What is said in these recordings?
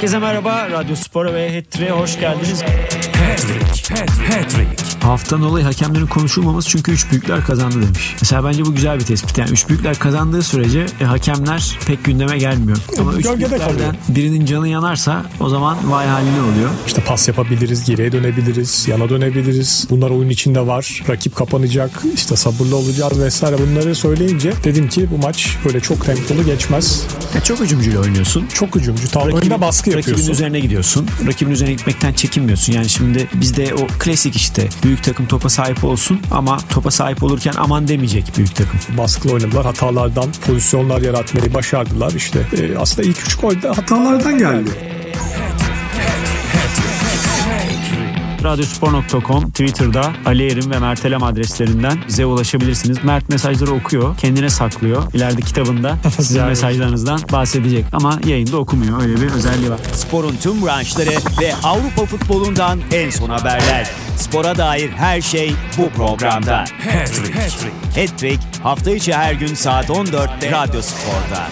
Herkese merhaba, Radyo Spora ve Hat-Trick'e hoş geldiniz. Hat-Trick, Hat-Trick. Haftanın olayı hakemlerin konuşulmaması çünkü üç büyükler kazandı demiş. Mesela bence bu güzel bir tespit. Yani üç büyükler kazandığı sürece e, hakemler pek gündeme gelmiyor. Ama üç Gölgede büyüklerden kalıyor. birinin canı yanarsa o zaman vay haline oluyor. İşte pas yapabiliriz, geriye dönebiliriz, yana dönebiliriz. Bunlar oyun içinde var. Rakip kapanacak, işte sabırlı olacağız vesaire. Bunları söyleyince dedim ki bu maç böyle çok tempolu geçmez. Ya çok hücumcuyla oynuyorsun. Çok hücumcu. Önde baskı Rakibin yapıyorsun. üzerine gidiyorsun. Rakibin üzerine gitmekten çekinmiyorsun. Yani şimdi bizde o klasik işte büyük takım topa sahip olsun ama topa sahip olurken aman demeyecek büyük takım. Baskılı oynadılar. Hatalardan pozisyonlar yaratmayı başardılar. İşte e, aslında ilk üç gol de hatalardan geldi. Radyospor.com Twitter'da Ali Erim ve Mert Elem adreslerinden bize ulaşabilirsiniz. Mert mesajları okuyor, kendine saklıyor. İleride kitabında sizin mesajlarınızdan bahsedecek ama yayında okumuyor. Öyle bir özelliği var. Sporun tüm branşları ve Avrupa futbolundan en son haberler. Spora dair her şey bu programda. Hat-trick. Hat-Trick hafta içi her gün saat 14'te Radyo Spor'da.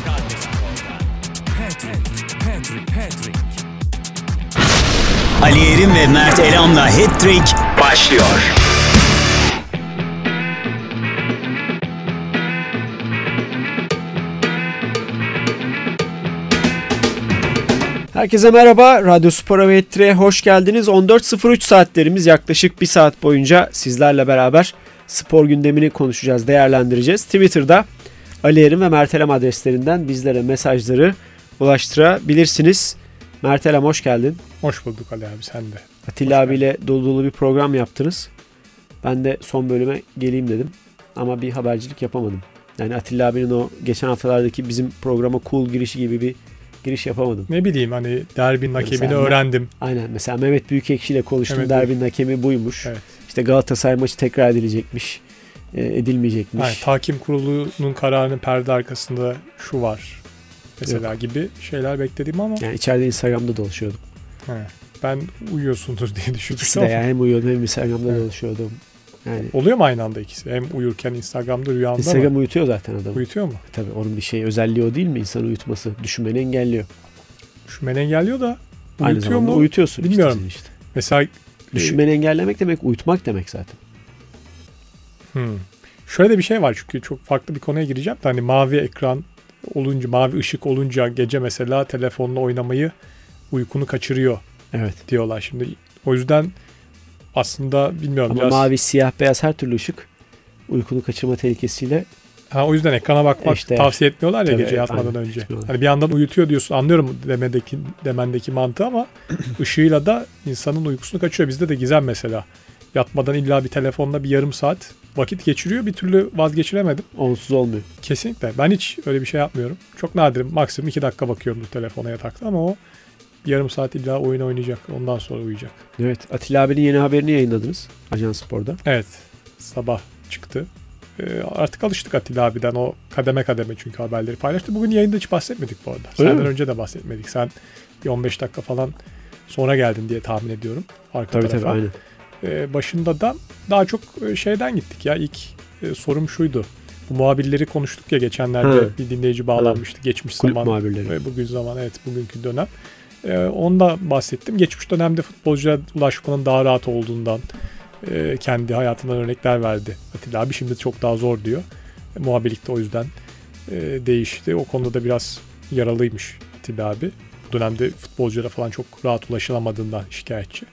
Ali Erim ve Mert Elam'la Hat-Trick başlıyor. Herkese merhaba. Radyo Spor ve hoş geldiniz. 14.03 saatlerimiz yaklaşık bir saat boyunca sizlerle beraber spor gündemini konuşacağız, değerlendireceğiz. Twitter'da Ali Erim ve Mertelem adreslerinden bizlere mesajları ulaştırabilirsiniz. Mertelem hoş geldin. Hoş bulduk Ali abi sen de. Atilla abiyle dolu dolu bir program yaptınız. Ben de son bölüme geleyim dedim. Ama bir habercilik yapamadım. Yani Atilla abinin o geçen haftalardaki bizim programa cool girişi gibi bir giriş yapamadım. Ne bileyim hani derbinin hakemini Mesela- öğrendim. Aynen mesela Mehmet Büyükekşi ile konuştum. Evet, Derbinin hakemi buymuş. Evet. İşte Galatasaray maçı tekrar edilecekmiş. e, edilmeyecekmiş. Yani, takim kurulunun kararının perde arkasında şu var. Mesela gibi şeyler bekledim ama Yani içeride Instagram'da dolaşıyordum. he, ben uyuyorsundur diye düşündüm. İkisi de yani hem uyuyordum hem Instagram'da Evet. dolaşıyordum. Yani Oluyor mu aynı anda ikisi? Hem uyurken Instagram'da rüyanda Instagram mı? uyutuyor zaten adamı. Uyutuyor mu? Tabii onun bir şey özelliği o değil mi? İnsanı uyutması. Düşünmeni engelliyor. Men engelliyor da Aynı uyutuyor zamanda mu? uyutuyorsun. işte Bilmiyorum. seni Işte. Mesela Düşünmeni engellemek demek uyutmak demek zaten. Hmm. Şöyle de bir şey var çünkü çok farklı bir konuya gireceğim de hani mavi ekran olunca, mavi ışık olunca gece mesela telefonla oynamayı uykunu kaçırıyor Evet. diyorlar şimdi. O yüzden aslında bilmiyorum Ama biraz. mavi, siyah, beyaz her türlü ışık uykunu kaçırma tehlikesiyle Ha, o yüzden ekrana bakmak Eşdeğer. tavsiye etmiyorlar ya Tabii, gece yatmadan aynen, önce. Hani bir yandan uyutuyor diyorsun anlıyorum demedeki demendeki mantığı ama ışığıyla da insanın uykusunu kaçıyor. Bizde de gizem mesela. Yatmadan illa bir telefonla bir yarım saat vakit geçiriyor. Bir türlü vazgeçiremedim. onsuz olmuyor. Kesinlikle. Ben hiç öyle bir şey yapmıyorum. Çok nadirim. Maksimum 2 dakika bakıyorum bu telefona yatakta ama o yarım saat illa oyun oynayacak. Ondan sonra uyuyacak. Evet. Atilla abinin yeni haberini yayınladınız. Ajans Spor'da. Evet. Sabah çıktı. Ee, artık alıştık Atilla abiden. O kademe kademe çünkü haberleri paylaştı. Bugün yayında hiç bahsetmedik bu arada. Öyle Senden mi? önce de bahsetmedik. Sen bir 15 dakika falan sonra geldin diye tahmin ediyorum. Arka Tabii tarafa. tabii aynen. Ee, başında da daha çok e, şeyden gittik ya. İlk e, sorum şuydu. Bu muhabirleri konuştuk ya geçenlerde Hı. bir dinleyici bağlanmıştı. Geçmiş Kulüp zaman muhabirleri. ve bugün zaman evet bugünkü dönem. Ee, onda bahsettim. Geçmiş dönemde futbolcuya ulaşmanın daha rahat olduğundan e, kendi hayatından örnekler verdi Atilla abi. Şimdi çok daha zor diyor. E, muhabirlikte o yüzden e, değişti. O konuda da biraz yaralıymış Atiba abi. Bu dönemde futbolculara falan çok rahat ulaşılamadığından şikayetçi.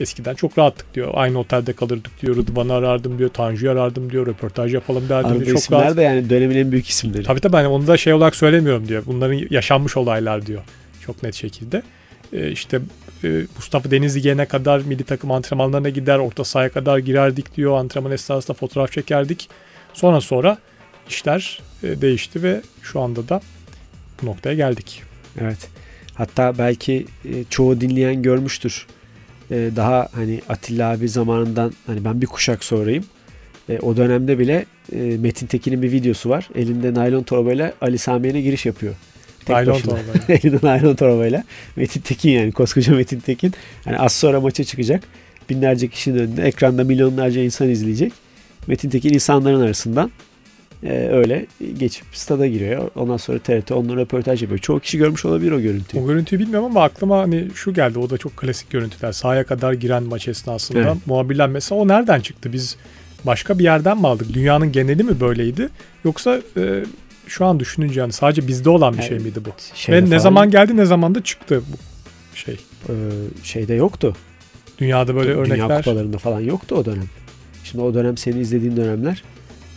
Eskiden çok rahattık diyor. Aynı otelde kalırdık diyor. Rıdvan'ı arardım diyor. Tanju'yu arardım diyor. Röportaj yapalım derdim Arada diyor. Çok rahat. de yani dönemin en büyük isimleri. Tabii tabii hani onu da şey olarak söylemiyorum diyor. Bunların yaşanmış olaylar diyor. Çok net şekilde. Ee, işte e, Mustafa Denizli gelene kadar milli takım antrenmanlarına gider. Orta sahaya kadar girerdik diyor. Antrenman esnasında fotoğraf çekerdik. Sonra sonra işler e, değişti ve şu anda da bu noktaya geldik. Evet. Hatta belki e, çoğu dinleyen görmüştür. E, daha hani Atilla abi zamanından hani ben bir kuşak sonrayım. E, o dönemde bile e, Metin Tekin'in bir videosu var. Elinde naylon torbayla Ali Samiye'ne giriş yapıyor. Tek Naylon başına. torbayla. Elinde naylon torbayla. Metin Tekin yani koskoca Metin Tekin. Hani az sonra maça çıkacak. Binlerce kişinin önünde. Ekranda milyonlarca insan izleyecek. Metin Tekin insanların arasından e, öyle geçip stada giriyor. Ondan sonra TRT onunla röportaj yapıyor. Çoğu kişi görmüş olabilir o görüntüyü. O görüntüyü bilmiyorum ama aklıma hani şu geldi. O da çok klasik görüntüler. Sahaya kadar giren maç esnasında Evet. muhabirler mesela o nereden çıktı? Biz başka bir yerden mi aldık? Dünyanın geneli mi böyleydi? Yoksa e, şu an düşününce yani sadece bizde olan bir Yani şey miydi bu? Ve ne falan, zaman geldi ne zaman da çıktı bu şey. e, şeyde yoktu. Dünyada böyle Dünya örnekler. kupalarında falan yoktu o dönem. Şimdi o dönem senin izlediğin dönemler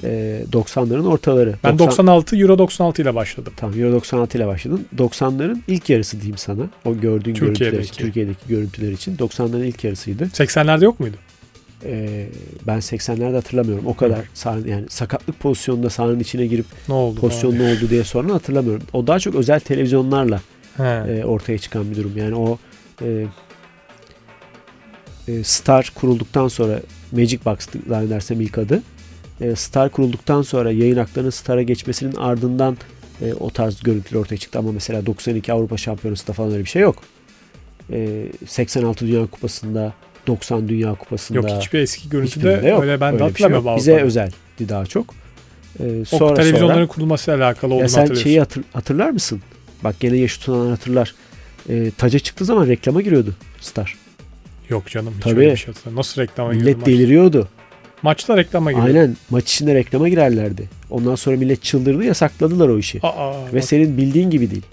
e, 90'ların ortaları. Ben 96 Euro 96 ile başladım. Tamam Euro 96 ile başladın. 90'ların ilk yarısı diyeyim sana. O gördüğün Türkiye'deki. görüntüler için, Türkiye'deki görüntüler için 90'ların ilk yarısıydı. 80'lerde yok muydu? E, ben 80'lerde hatırlamıyorum. O kadar sahanın, yani sakatlık pozisyonunda sahanın içine girip Ne oldu? pozisyon ne oldu diye soran hatırlamıyorum. O daha çok özel televizyonlarla He. e, ortaya çıkan bir durum. Yani o e, e, Star kurulduktan sonra Magic Box zannedersem ilk adı. E, Star kurulduktan sonra yayın haklarının Star'a geçmesinin ardından e, o tarz görüntüler ortaya çıktı. Ama mesela 92 Avrupa Şampiyonası'nda falan öyle bir şey yok. E, 86 Dünya Kupası'nda 90 Dünya Kupası'nda Yok hiçbir eski görüntüde hiçbirinde yok. öyle ben de Öyle bir şey hatırlamıyorum. yok. Bize özeldi daha çok. E, O sonra televizyonların sonra kurulmasıyla alakalı ya olduğunu sen şeyi hatır- hatırlar mısın? Bak gene yaşı tutanlar hatırlar. E, taca çıktığı zaman reklama giriyordu Star. Yok canım hiç Tabii. öyle bir şey hatırlamıyorum. Nasıl reklama Millet maç? deliriyordu. Maçta reklama giriyor. Aynen maç içinde reklama girerlerdi. Ondan sonra millet çıldırdı yasakladılar o işi. Aa, Ve bak, senin bildiğin gibi değil.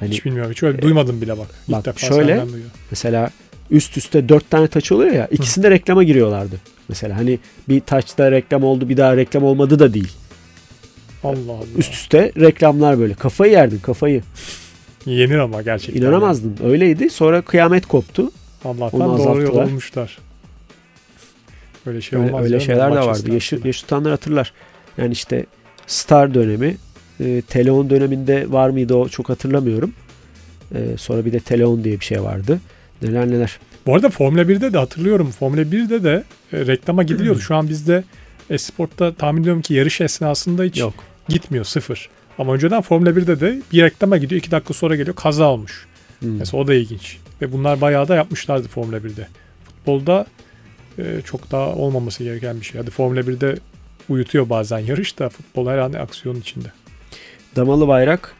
Hani hiç bilmiyorum. Hiç öyle duymadım bile bak. İlk bak defa şöyle- mesela üst üste dört tane taç oluyor ya ikisinde reklama giriyorlardı. Mesela hani bir taçta reklam oldu bir daha reklam olmadı da değil. Allah Allah. Üst üste reklamlar böyle. Kafayı yerdin kafayı. Yenir ama gerçekten. İnanamazdın. Öyleydi. Sonra kıyamet koptu. Allah'tan Onu doğru yol olmuşlar. Böyle şey öyle olmaz. öyle şeyler de vardı. Yaşı, yaşı tutanlar hatırlar. Yani işte Star dönemi, e, Teleon döneminde var mıydı o çok hatırlamıyorum. E, sonra bir de Teleon diye bir şey vardı. Neler neler. Bu arada Formula 1'de de hatırlıyorum. Formula 1'de de e, reklama gidiliyordu. Şu an bizde Esport'ta tahmin ediyorum ki yarış esnasında hiç Yok. gitmiyor. Sıfır. Ama önceden Formula 1'de de bir reklama gidiyor. iki dakika sonra geliyor. Kaza olmuş. Hmm. Mesela o da ilginç. Ve bunlar bayağı da yapmışlardı Formula 1'de. Futbolda e, çok daha olmaması gereken bir şey. Hadi Formula 1'de uyutuyor bazen yarış da futbol her an aksiyonun içinde. Damalı bayrak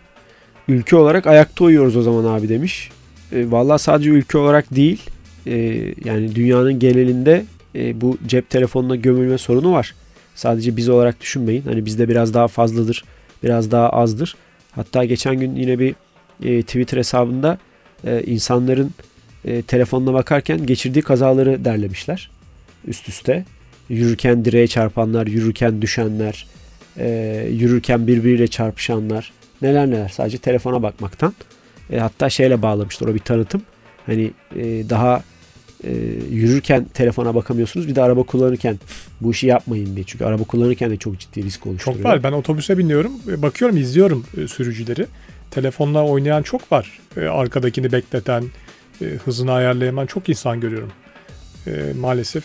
ülke olarak ayakta uyuyoruz o zaman abi demiş. E, Valla sadece ülke olarak değil e, yani dünyanın genelinde e, bu cep telefonuna gömülme sorunu var. Sadece biz olarak düşünmeyin. Hani bizde biraz daha fazladır, biraz daha azdır. Hatta geçen gün yine bir e, Twitter hesabında e, insanların e, telefonuna bakarken geçirdiği kazaları derlemişler üst üste. Yürürken direğe çarpanlar, yürürken düşenler, e, yürürken birbiriyle çarpışanlar, neler neler sadece telefona bakmaktan. E, hatta şeyle bağlamışlar o bir tanıtım. Hani e, daha e, yürürken telefona bakamıyorsunuz bir de araba kullanırken bu işi yapmayın diye. Çünkü araba kullanırken de çok ciddi risk oluşturuyor. Çok var. Ben otobüse biniyorum. e, Bakıyorum, izliyorum e, sürücüleri. Telefonla oynayan çok var. E, Arkadakini bekleten, hızını ayarlayamayan çok insan görüyorum. Maalesef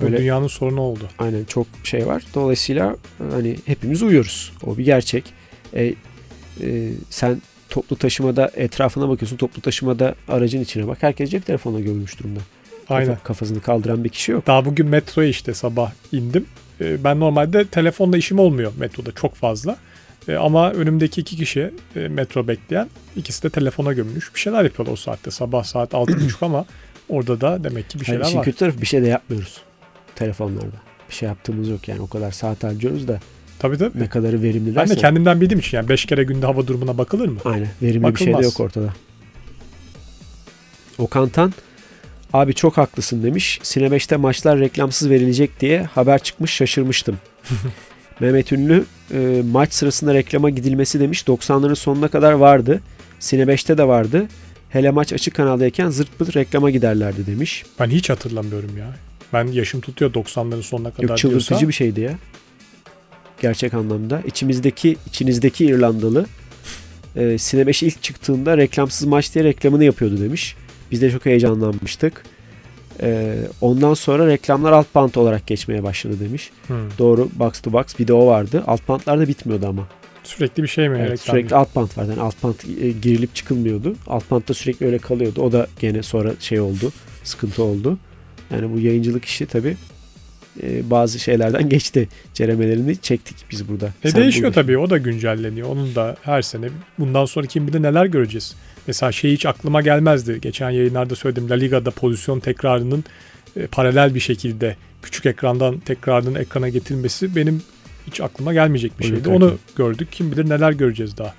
bu Öyle. dünyanın sorunu oldu. Aynen çok şey var. Dolayısıyla hani hepimiz uyuyoruz. O bir gerçek. E, e, sen toplu taşımada etrafına bakıyorsun. Toplu taşımada aracın içine bak. Herkes cep telefonuna gömülmüş durumda. Aynen. kafasını kaldıran bir kişi yok. Daha bugün metroya işte sabah indim. E, Ben normalde telefonla işim olmuyor metroda çok fazla. E, Ama önümdeki iki kişi e, metro bekleyen ikisi de telefona gömülmüş. Bir şeyler yapıyorlar o saatte. Sabah saat 6.30 ama orada da demek ki bir şeyler işin var. kötü tarafı bir şey de yapmıyoruz telefonlarda. Bir şey yaptığımız yok yani. O kadar saat harcıyoruz da Tabii tabii. Ne kadarı verimli Ben de kendimden bildiğim için yani 5 kere günde hava durumuna bakılır mı? Aynen. Verimli bir şey de Bakılmaz. yok ortada. Okan Tan abi çok haklısın demiş. Sine 5'te maçlar reklamsız verilecek diye haber çıkmış şaşırmıştım. Mehmet Ünlü e, maç sırasında reklama gidilmesi demiş. 90'ların sonuna kadar vardı. Sine 5'te de vardı. Hele maç açık kanaldayken zırt pırt reklama giderlerdi demiş. Ben hiç hatırlamıyorum ya. Ben yaşım tutuyor 90'ların sonuna kadar Yok çıldırtıcı diyorsa. bir şeydi ya. Gerçek anlamda. İçimizdeki, içinizdeki İrlandalı e, Sine 5 ilk çıktığında reklamsız maç diye reklamını yapıyordu demiş. Biz de çok heyecanlanmıştık. E, ondan sonra reklamlar alt bant olarak geçmeye başladı demiş. Hmm. Doğru box to box bir de o vardı. Alt bantlar da bitmiyordu ama. Sürekli bir şey mi? Evet, reklam sürekli alt bant vardı. Yani alt bant e, girilip çıkılmıyordu. Alt bantta sürekli öyle kalıyordu. O da gene sonra şey oldu. Sıkıntı oldu. Yani bu yayıncılık işi tabii e, bazı şeylerden geçti. Ceremelerini çektik biz burada. E Sen değişiyor burada- tabii. O da güncelleniyor. Onun da her sene bundan sonra kim bilir neler göreceğiz. Mesela şey hiç aklıma gelmezdi. Geçen yayınlarda söyledim. La Liga'da pozisyon tekrarının e, paralel bir şekilde küçük ekrandan tekrarının ekrana getirilmesi benim hiç aklıma gelmeyecek bir şeydi. Onu gördük. Kim bilir neler göreceğiz daha.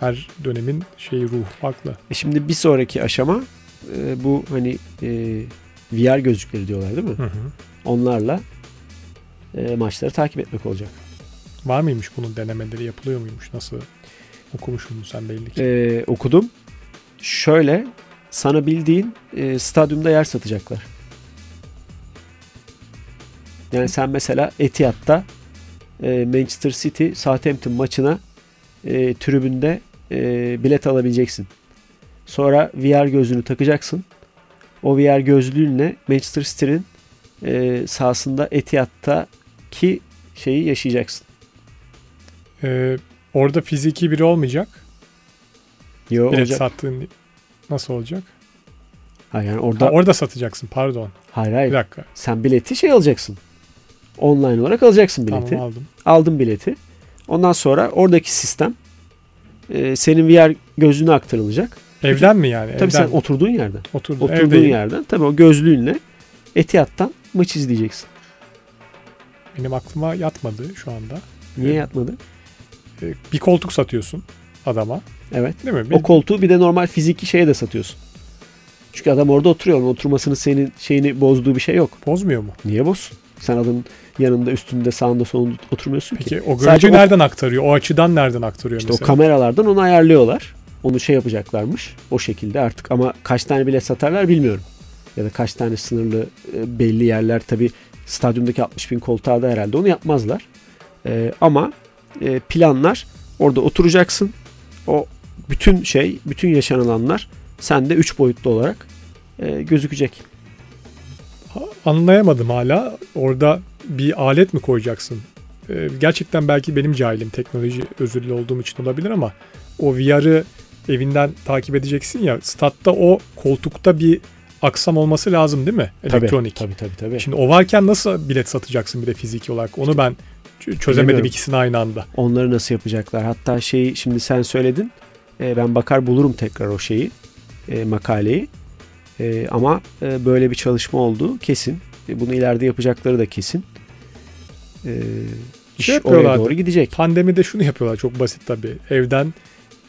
Her dönemin şeyi ruhu farklı. E şimdi bir sonraki aşama e, bu hani e, VR gözlükleri diyorlar değil mi? Hı hı. Onlarla e, maçları takip etmek olacak. Var mıymış bunun denemeleri yapılıyor muymuş? Nasıl okumuşsun sen belli ki. E, okudum. Şöyle sana bildiğin e, stadyumda yer satacaklar. Yani sen mesela Etihad'da e, Manchester City Southampton maçına e, tribünde e, bilet alabileceksin. Sonra VR gözlüğünü takacaksın. O VR gözlüğünle Manchester City'nin e, sahasında Etihad'daki şeyi yaşayacaksın. Ee, orada fiziki biri olmayacak. Yo, Bilet olacak. sattığın nasıl olacak? Ha, yani Ha, orada orada satacaksın pardon. hayır Bir hayır. dakika. Sen bileti şey alacaksın. Online olarak alacaksın bileti. Tamam aldım. Aldın bileti. Ondan sonra oradaki sistem e, senin VR gözlüğüne aktarılacak. Evden mi yani? Tabii Evden sen oturduğun yerden. oturdun. Oturduğun Evdeyim. yerden tabii o gözlüğünle Etihad'dan maç izleyeceksin. Benim aklıma yatmadı şu anda. Niye yatmadı? Ee, Bir koltuk satıyorsun adama. Evet. Değil mi? Bir, O koltuğu bir de normal fiziki şeye de satıyorsun. Çünkü adam orada oturuyor. Oturmasının senin şeyini bozduğu bir şey yok. bozmuyor mu? Niye bozsun? Sen adamın yanında, üstünde, sağında, solunda oturmuyorsun ki. Peki o Sadece görüntüyü o- nereden aktarıyor? O açıdan nereden aktarıyor İşte o mesela? kameralardan onu ayarlıyorlar. Onu şey yapacaklarmış. O şekilde artık ama kaç tane bile satarlar bilmiyorum. Ya da kaç tane sınırlı e, belli yerler tabi stadyumdaki 60 bin koltuğa da herhalde onu yapmazlar. E, ama e, planlar orada oturacaksın. O bütün şey, bütün yaşanılanlar sende 3 boyutlu olarak e, gözükecek. Anlayamadım hala. Orada bir alet mi koyacaksın? Ee, gerçekten belki benim cahilim teknoloji özürlü olduğum için olabilir ama o VR'ı evinden takip edeceksin ya statta o koltukta bir aksam olması lazım değil mi? Elektronik. Tabii tabii tabii. Şimdi o varken nasıl bilet satacaksın bir de fiziki olarak? Onu ben çözemedim Bilemiyorum. ikisini aynı anda. Onları nasıl yapacaklar? Hatta şeyi şimdi sen söyledin. E, ben bakar bulurum tekrar o şeyi, e, makaleyi. E, ama e, böyle bir çalışma olduğu kesin. E, bunu ileride yapacakları da kesin. E, iş Şey oraya doğru gidecek. Pandemide şunu yapıyorlar çok basit tabii. Evden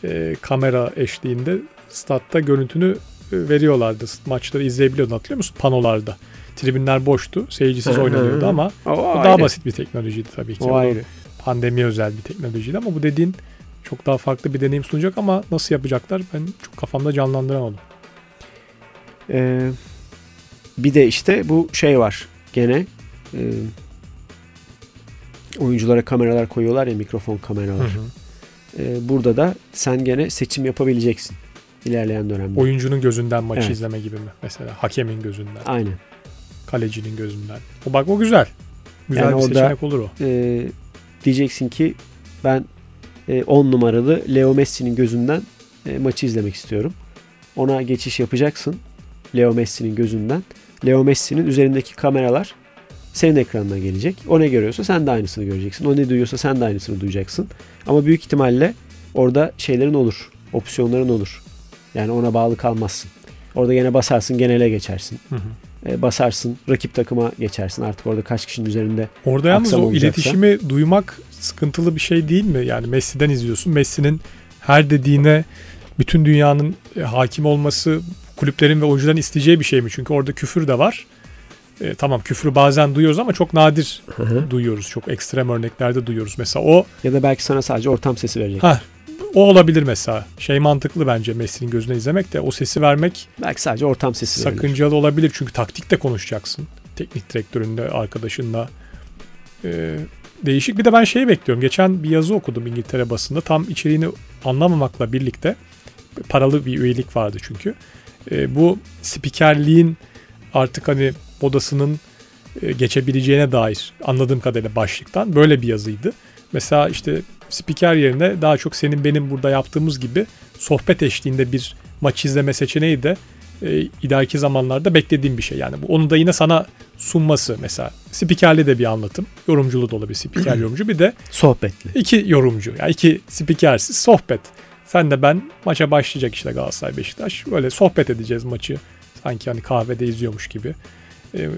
e, kamera eşliğinde statta görüntünü e, veriyorlardı. Maçları izleyebiliyordun hatırlıyor musun? Panolarda. Tribünler boştu. Seyircisiz Hı hı oynanıyordu hı. ama O, o ayrı. daha basit bir teknolojiydi tabii ki. O O ayrı. pandemi özel bir teknolojiydi ama bu dediğin çok daha farklı bir deneyim sunacak ama nasıl yapacaklar ben çok kafamda canlandıramadım. E, bir de işte bu şey var. Gene e, oyunculara kameralar koyuyorlar ya mikrofon kameralar. E, burada da sen gene seçim yapabileceksin ilerleyen dönemde. Oyuncunun gözünden maçı Evet. izleme gibi mi? Mesela hakemin gözünden, Aynen. kalecinin gözünden. O bak o güzel. Güzel Yani bir orada- seçenek olur o. e, diyeceksin ki ben 10 numaralı Leo Messi'nin gözünden e, maçı izlemek istiyorum. Ona geçiş yapacaksın. Leo Messi'nin gözünden. Leo Messi'nin üzerindeki kameralar senin ekranına gelecek. O ne görüyorsa sen de aynısını göreceksin. O ne duyuyorsa sen de aynısını duyacaksın. Ama büyük ihtimalle orada şeylerin olur. Opsiyonların olur. Yani ona bağlı kalmazsın. Orada gene basarsın genele geçersin. Hı hı. e, basarsın. Rakip takıma geçersin. Artık orada kaç kişinin üzerinde Orada yalnız o olacaksa. iletişimi duymak sıkıntılı bir şey değil mi? Yani Messi'den izliyorsun. Messi'nin her dediğine bütün dünyanın e, hakim olması kulüplerin ve oyuncuların isteyeceği bir şey mi? Çünkü orada küfür de var. E, tamam küfrü bazen duyuyoruz ama çok nadir Hı hı. duyuyoruz. Çok ekstrem örneklerde duyuyoruz. Mesela o ya da belki sana sadece ortam sesi verecek. Ha, o olabilir mesela. Şey mantıklı bence Messi'nin gözüne izlemek de o sesi vermek Belki sadece ortam sesi sakıncalı olabilir. Çünkü taktik de konuşacaksın. Teknik direktörünle, arkadaşınla. Ee, değişik. Bir de ben şeyi bekliyorum. Geçen bir yazı okudum İngiltere basında. Tam içeriğini anlamamakla birlikte paralı bir üyelik vardı çünkü. Ee, bu spikerliğin artık hani modasının e, geçebileceğine dair anladığım kadarıyla başlıktan böyle bir yazıydı. Mesela işte spiker yerine daha çok senin benim burada yaptığımız gibi sohbet eşliğinde bir maç izleme seçeneği de e, ileriki zamanlarda beklediğim bir şey. Yani bu onu da yine sana sunması mesela. Spikerli de bir anlatım. Yorumculu da olabilir spiker yorumcu. Bir de Sohbetli. iki yorumcu. Yani iki spikersiz sohbet. Sen de ben maça başlayacak işte Galatasaray Beşiktaş. Böyle sohbet edeceğiz maçı. Sanki hani kahvede izliyormuş gibi. E,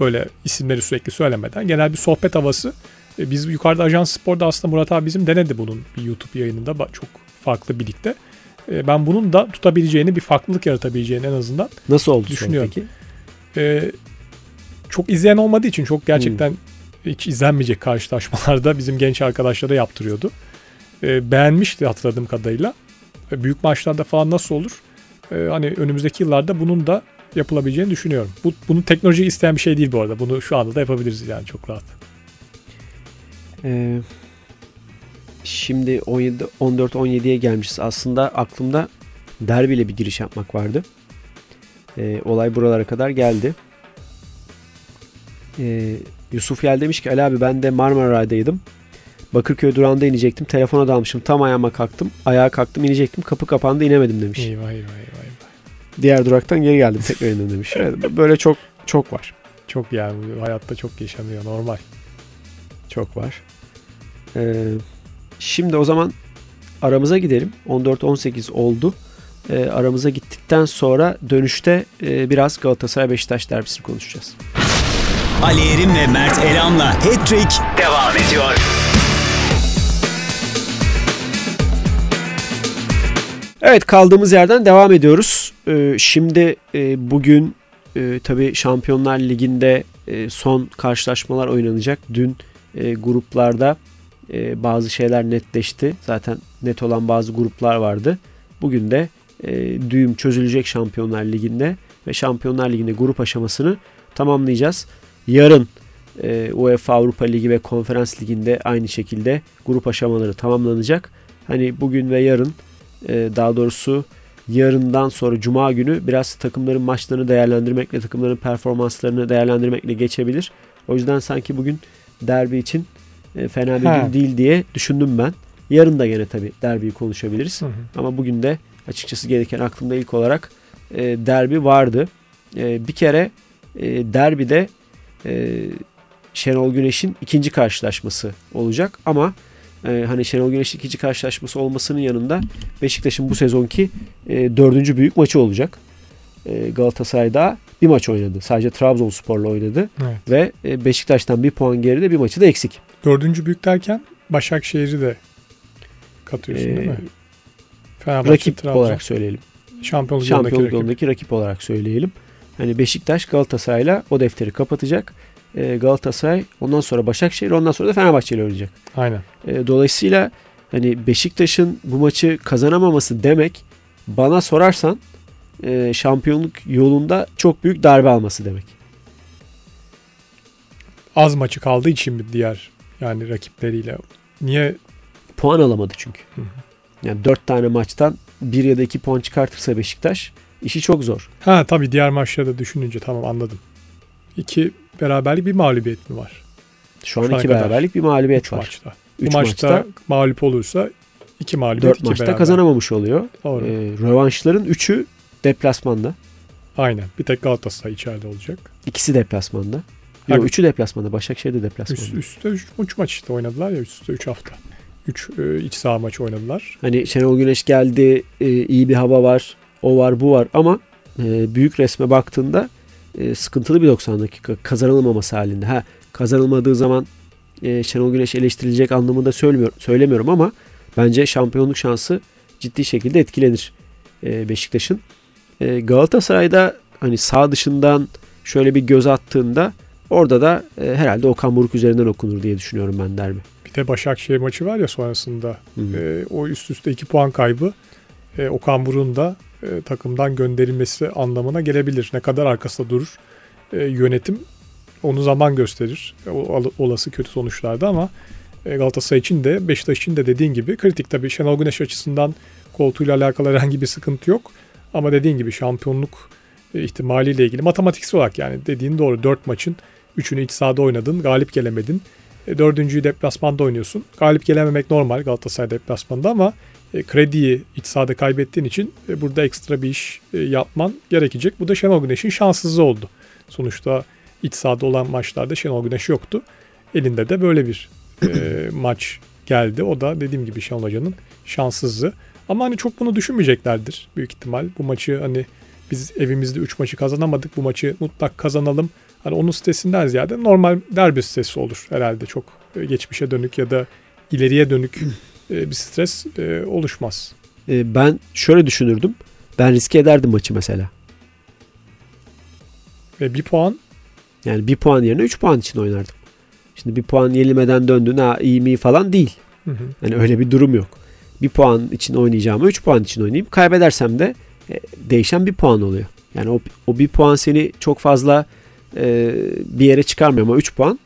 böyle isimleri sürekli söylemeden genel bir sohbet havası. E, biz yukarıda Ajans Spor'da aslında Murat abi bizim denedi bunun bir YouTube yayınında çok farklı birlikte. E, ben bunun da tutabileceğini, bir farklılık yaratabileceğini en azından Nasıl oldu Düşünüyorum. peki? e, çok izleyen olmadığı için çok gerçekten hiç izlenmeyecek karşılaşmalarda bizim genç arkadaşlara yaptırıyordu. E, beğenmişti hatırladığım kadarıyla. E, büyük maçlarda falan nasıl olur? E, hani önümüzdeki yıllarda bunun da yapılabileceğini düşünüyorum. Bu, bunu teknoloji isteyen bir şey değil bu arada. Bunu şu anda da yapabiliriz yani çok rahat. Ee, şimdi 17 14-17'ye gelmişiz. Aslında aklımda derbiyle bir giriş yapmak vardı. Ee, olay buralara kadar geldi. Ee, Yusuf Yel demiş ki Ali abi ben de Marmaray'daydım. Bakırköy durağında inecektim. Telefona dalmışım. Tam ayağıma kalktım. Ayağa kalktım inecektim. Kapı kapandı inemedim demiş. Eyvah eyvah eyvah. eyvah. Diğer duraktan geri geldim tekrar indim demiş. Evet, böyle çok çok var. Çok yani hayatta çok yaşanıyor normal. Çok var. Ee, şimdi o zaman aramıza gidelim. 14-18 oldu. Ee, aramıza gittikten sonra dönüşte e, biraz Galatasaray Beşiktaş derbisini konuşacağız. Ali Erim ve Mert Elam'la Hat-Trick devam ediyor. Evet kaldığımız yerden devam ediyoruz. Ee, şimdi e, bugün e, tabii Şampiyonlar Ligi'nde e, son karşılaşmalar oynanacak. Dün e, gruplarda bazı şeyler netleşti. Zaten net olan bazı gruplar vardı. Bugün de düğüm çözülecek Şampiyonlar Ligi'nde ve Şampiyonlar Ligi'nde grup aşamasını tamamlayacağız. Yarın UEFA Avrupa Ligi ve Konferans Ligi'nde aynı şekilde grup aşamaları tamamlanacak. Hani bugün ve yarın daha doğrusu yarından sonra Cuma günü biraz takımların maçlarını değerlendirmekle, takımların performanslarını değerlendirmekle geçebilir. O yüzden sanki bugün derbi için e, fena bir Ha. gün değil diye düşündüm ben. Yarın da gene tabii derbiyi konuşabiliriz. Hı hı. Ama bugün de açıkçası gereken aklımda ilk olarak e, derbi vardı. E, bir kere e, derbide e, Şenol Güneş'in ikinci karşılaşması olacak ama e, hani Şenol Güneş'in ikinci karşılaşması olmasının yanında Beşiktaş'ın bu sezonki e, dördüncü büyük maçı olacak. E, Galatasaray'da bir maç oynadı. Sadece Trabzonspor'la oynadı Evet. ve e, Beşiktaş'tan bir puan geride bir maçı da eksik. Dördüncü büyük derken Başakşehir'i de katıyorsun E, değil mi? Fenerbahçe, rakip Trabzon. olarak söyleyelim. Şampiyonluk yolundaki Şampiyonluk rakip. yolundaki rakip olarak söyleyelim. Hani Beşiktaş Galatasaray'la o defteri kapatacak. Ee, Galatasaray ondan sonra Başakşehir ondan sonra da Fenerbahçe ile oynayacak. Aynen. Ee, dolayısıyla hani Beşiktaş'ın bu maçı kazanamaması demek bana sorarsan e, şampiyonluk yolunda çok büyük darbe alması demek. Az maçı kaldığı için mi diğer yani rakipleriyle? Niye Puan alamadı çünkü. Hı hı. Yani dört tane maçtan bir ya da iki puan çıkartırsa Beşiktaş işi çok zor. Ha tabii diğer maçları da düşününce tamam anladım. İki beraberlik bir mağlubiyet mi var? Şu an Şu ana iki beraberlik bir mağlubiyet Üç var. maçta. Üç Bu maçta, maçta mağlup olursa iki mağlubiyet, dört iki maçta beraber. kazanamamış oluyor. Doğru. Ee, rövanşların üçü deplasmanda. Aynen. Bir tek Galatasaray içeride olacak. İkisi deplasmanda. Yok üçü deplasmanda. Başakşehir de Üst, deplasmanda. üstte üç, üç maç işte oynadılar ya. Üst üste üç hafta. Üç e, iç saha maçı oynadılar. Hani Şenol Güneş geldi. e, iyi bir hava var. O var bu var ama e, büyük resme baktığında e, sıkıntılı bir 90 dakika kazanılmaması halinde. Ha kazanılmadığı zaman e, Şenol Güneş eleştirilecek anlamında söylemiyor, söylemiyorum ama bence şampiyonluk şansı ciddi şekilde etkilenir e, Beşiktaş'ın. E, Galatasaray'da hani sağ dışından şöyle bir göz attığında orada da e, herhalde Okan Buruk üzerinden okunur diye düşünüyorum ben derbi. Bir de Başakşehir maçı var ya sonrasında. E, o üst üste iki puan kaybı e, Okan Buruk'un da e, takımdan gönderilmesi anlamına gelebilir. Ne kadar arkasında durur e, yönetim onu zaman gösterir. O, olası kötü sonuçlarda ama e, Galatasaray için de Beşiktaş için de dediğin gibi kritik tabii Şenol Güneş açısından koltuğuyla alakalı herhangi bir sıkıntı yok. Ama dediğin gibi şampiyonluk e, ihtimaliyle ilgili matematiksel olarak yani dediğin doğru 4 maçın 3'ünü iç sahada oynadın galip gelemedin. E, dördüncüyü deplasmanda oynuyorsun. Galip gelememek normal Galatasaray deplasmanda ama e, krediyi iç sahada kaybettiğin için e, burada ekstra bir iş e, yapman gerekecek. Bu da Şenol Güneş'in şanssızlığı oldu. Sonuçta iç sahada olan maçlarda Şenol Güneş yoktu. Elinde de böyle bir e, maç geldi. O da dediğim gibi Şenol Hoca'nın şanssızlığı. Ama hani çok bunu düşünmeyeceklerdir büyük ihtimal. Bu maçı hani biz evimizde 3 maçı kazanamadık. Bu maçı mutlak kazanalım. Hani onun stresinden ziyade normal derbi stresi olur herhalde. Çok e, geçmişe dönük ya da ileriye dönük e, bir stres e, oluşmaz. Ben şöyle düşünürdüm. Ben riske ederdim maçı mesela. Ve bir puan? Yani bir puan yerine 3 puan için oynardım. Şimdi bir puan yenilmeden döndün ha iyi mi falan değil. Hı hı. Yani öyle bir durum yok. Bir puan için oynayacağımı 3 puan için oynayayım. Kaybedersem de değişen bir puan oluyor. Yani o, o bir puan seni çok fazla e, bir yere çıkarmıyor ama 3 puan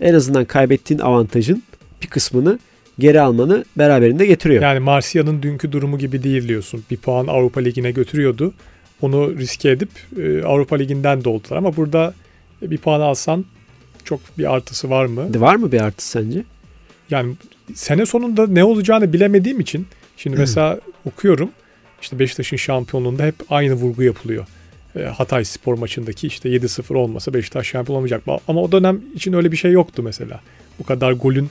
en azından kaybettiğin avantajın bir kısmını geri almanı beraberinde getiriyor. Yani Marsilya'nın dünkü durumu gibi değil diyorsun. Bir puan Avrupa Ligi'ne götürüyordu. Onu riske edip e, Avrupa Ligi'nden doldular ama burada bir puan alsan çok bir artısı var mı? Var mı bir artısı sence? Yani sene sonunda ne olacağını bilemediğim için şimdi mesela okuyorum işte Beşiktaş'ın şampiyonluğunda hep aynı vurgu yapılıyor. E, Hatay spor maçındaki işte 7-0 olmasa Beşiktaş şampiyon olmayacak. Ama o dönem için öyle bir şey yoktu mesela. Bu kadar golün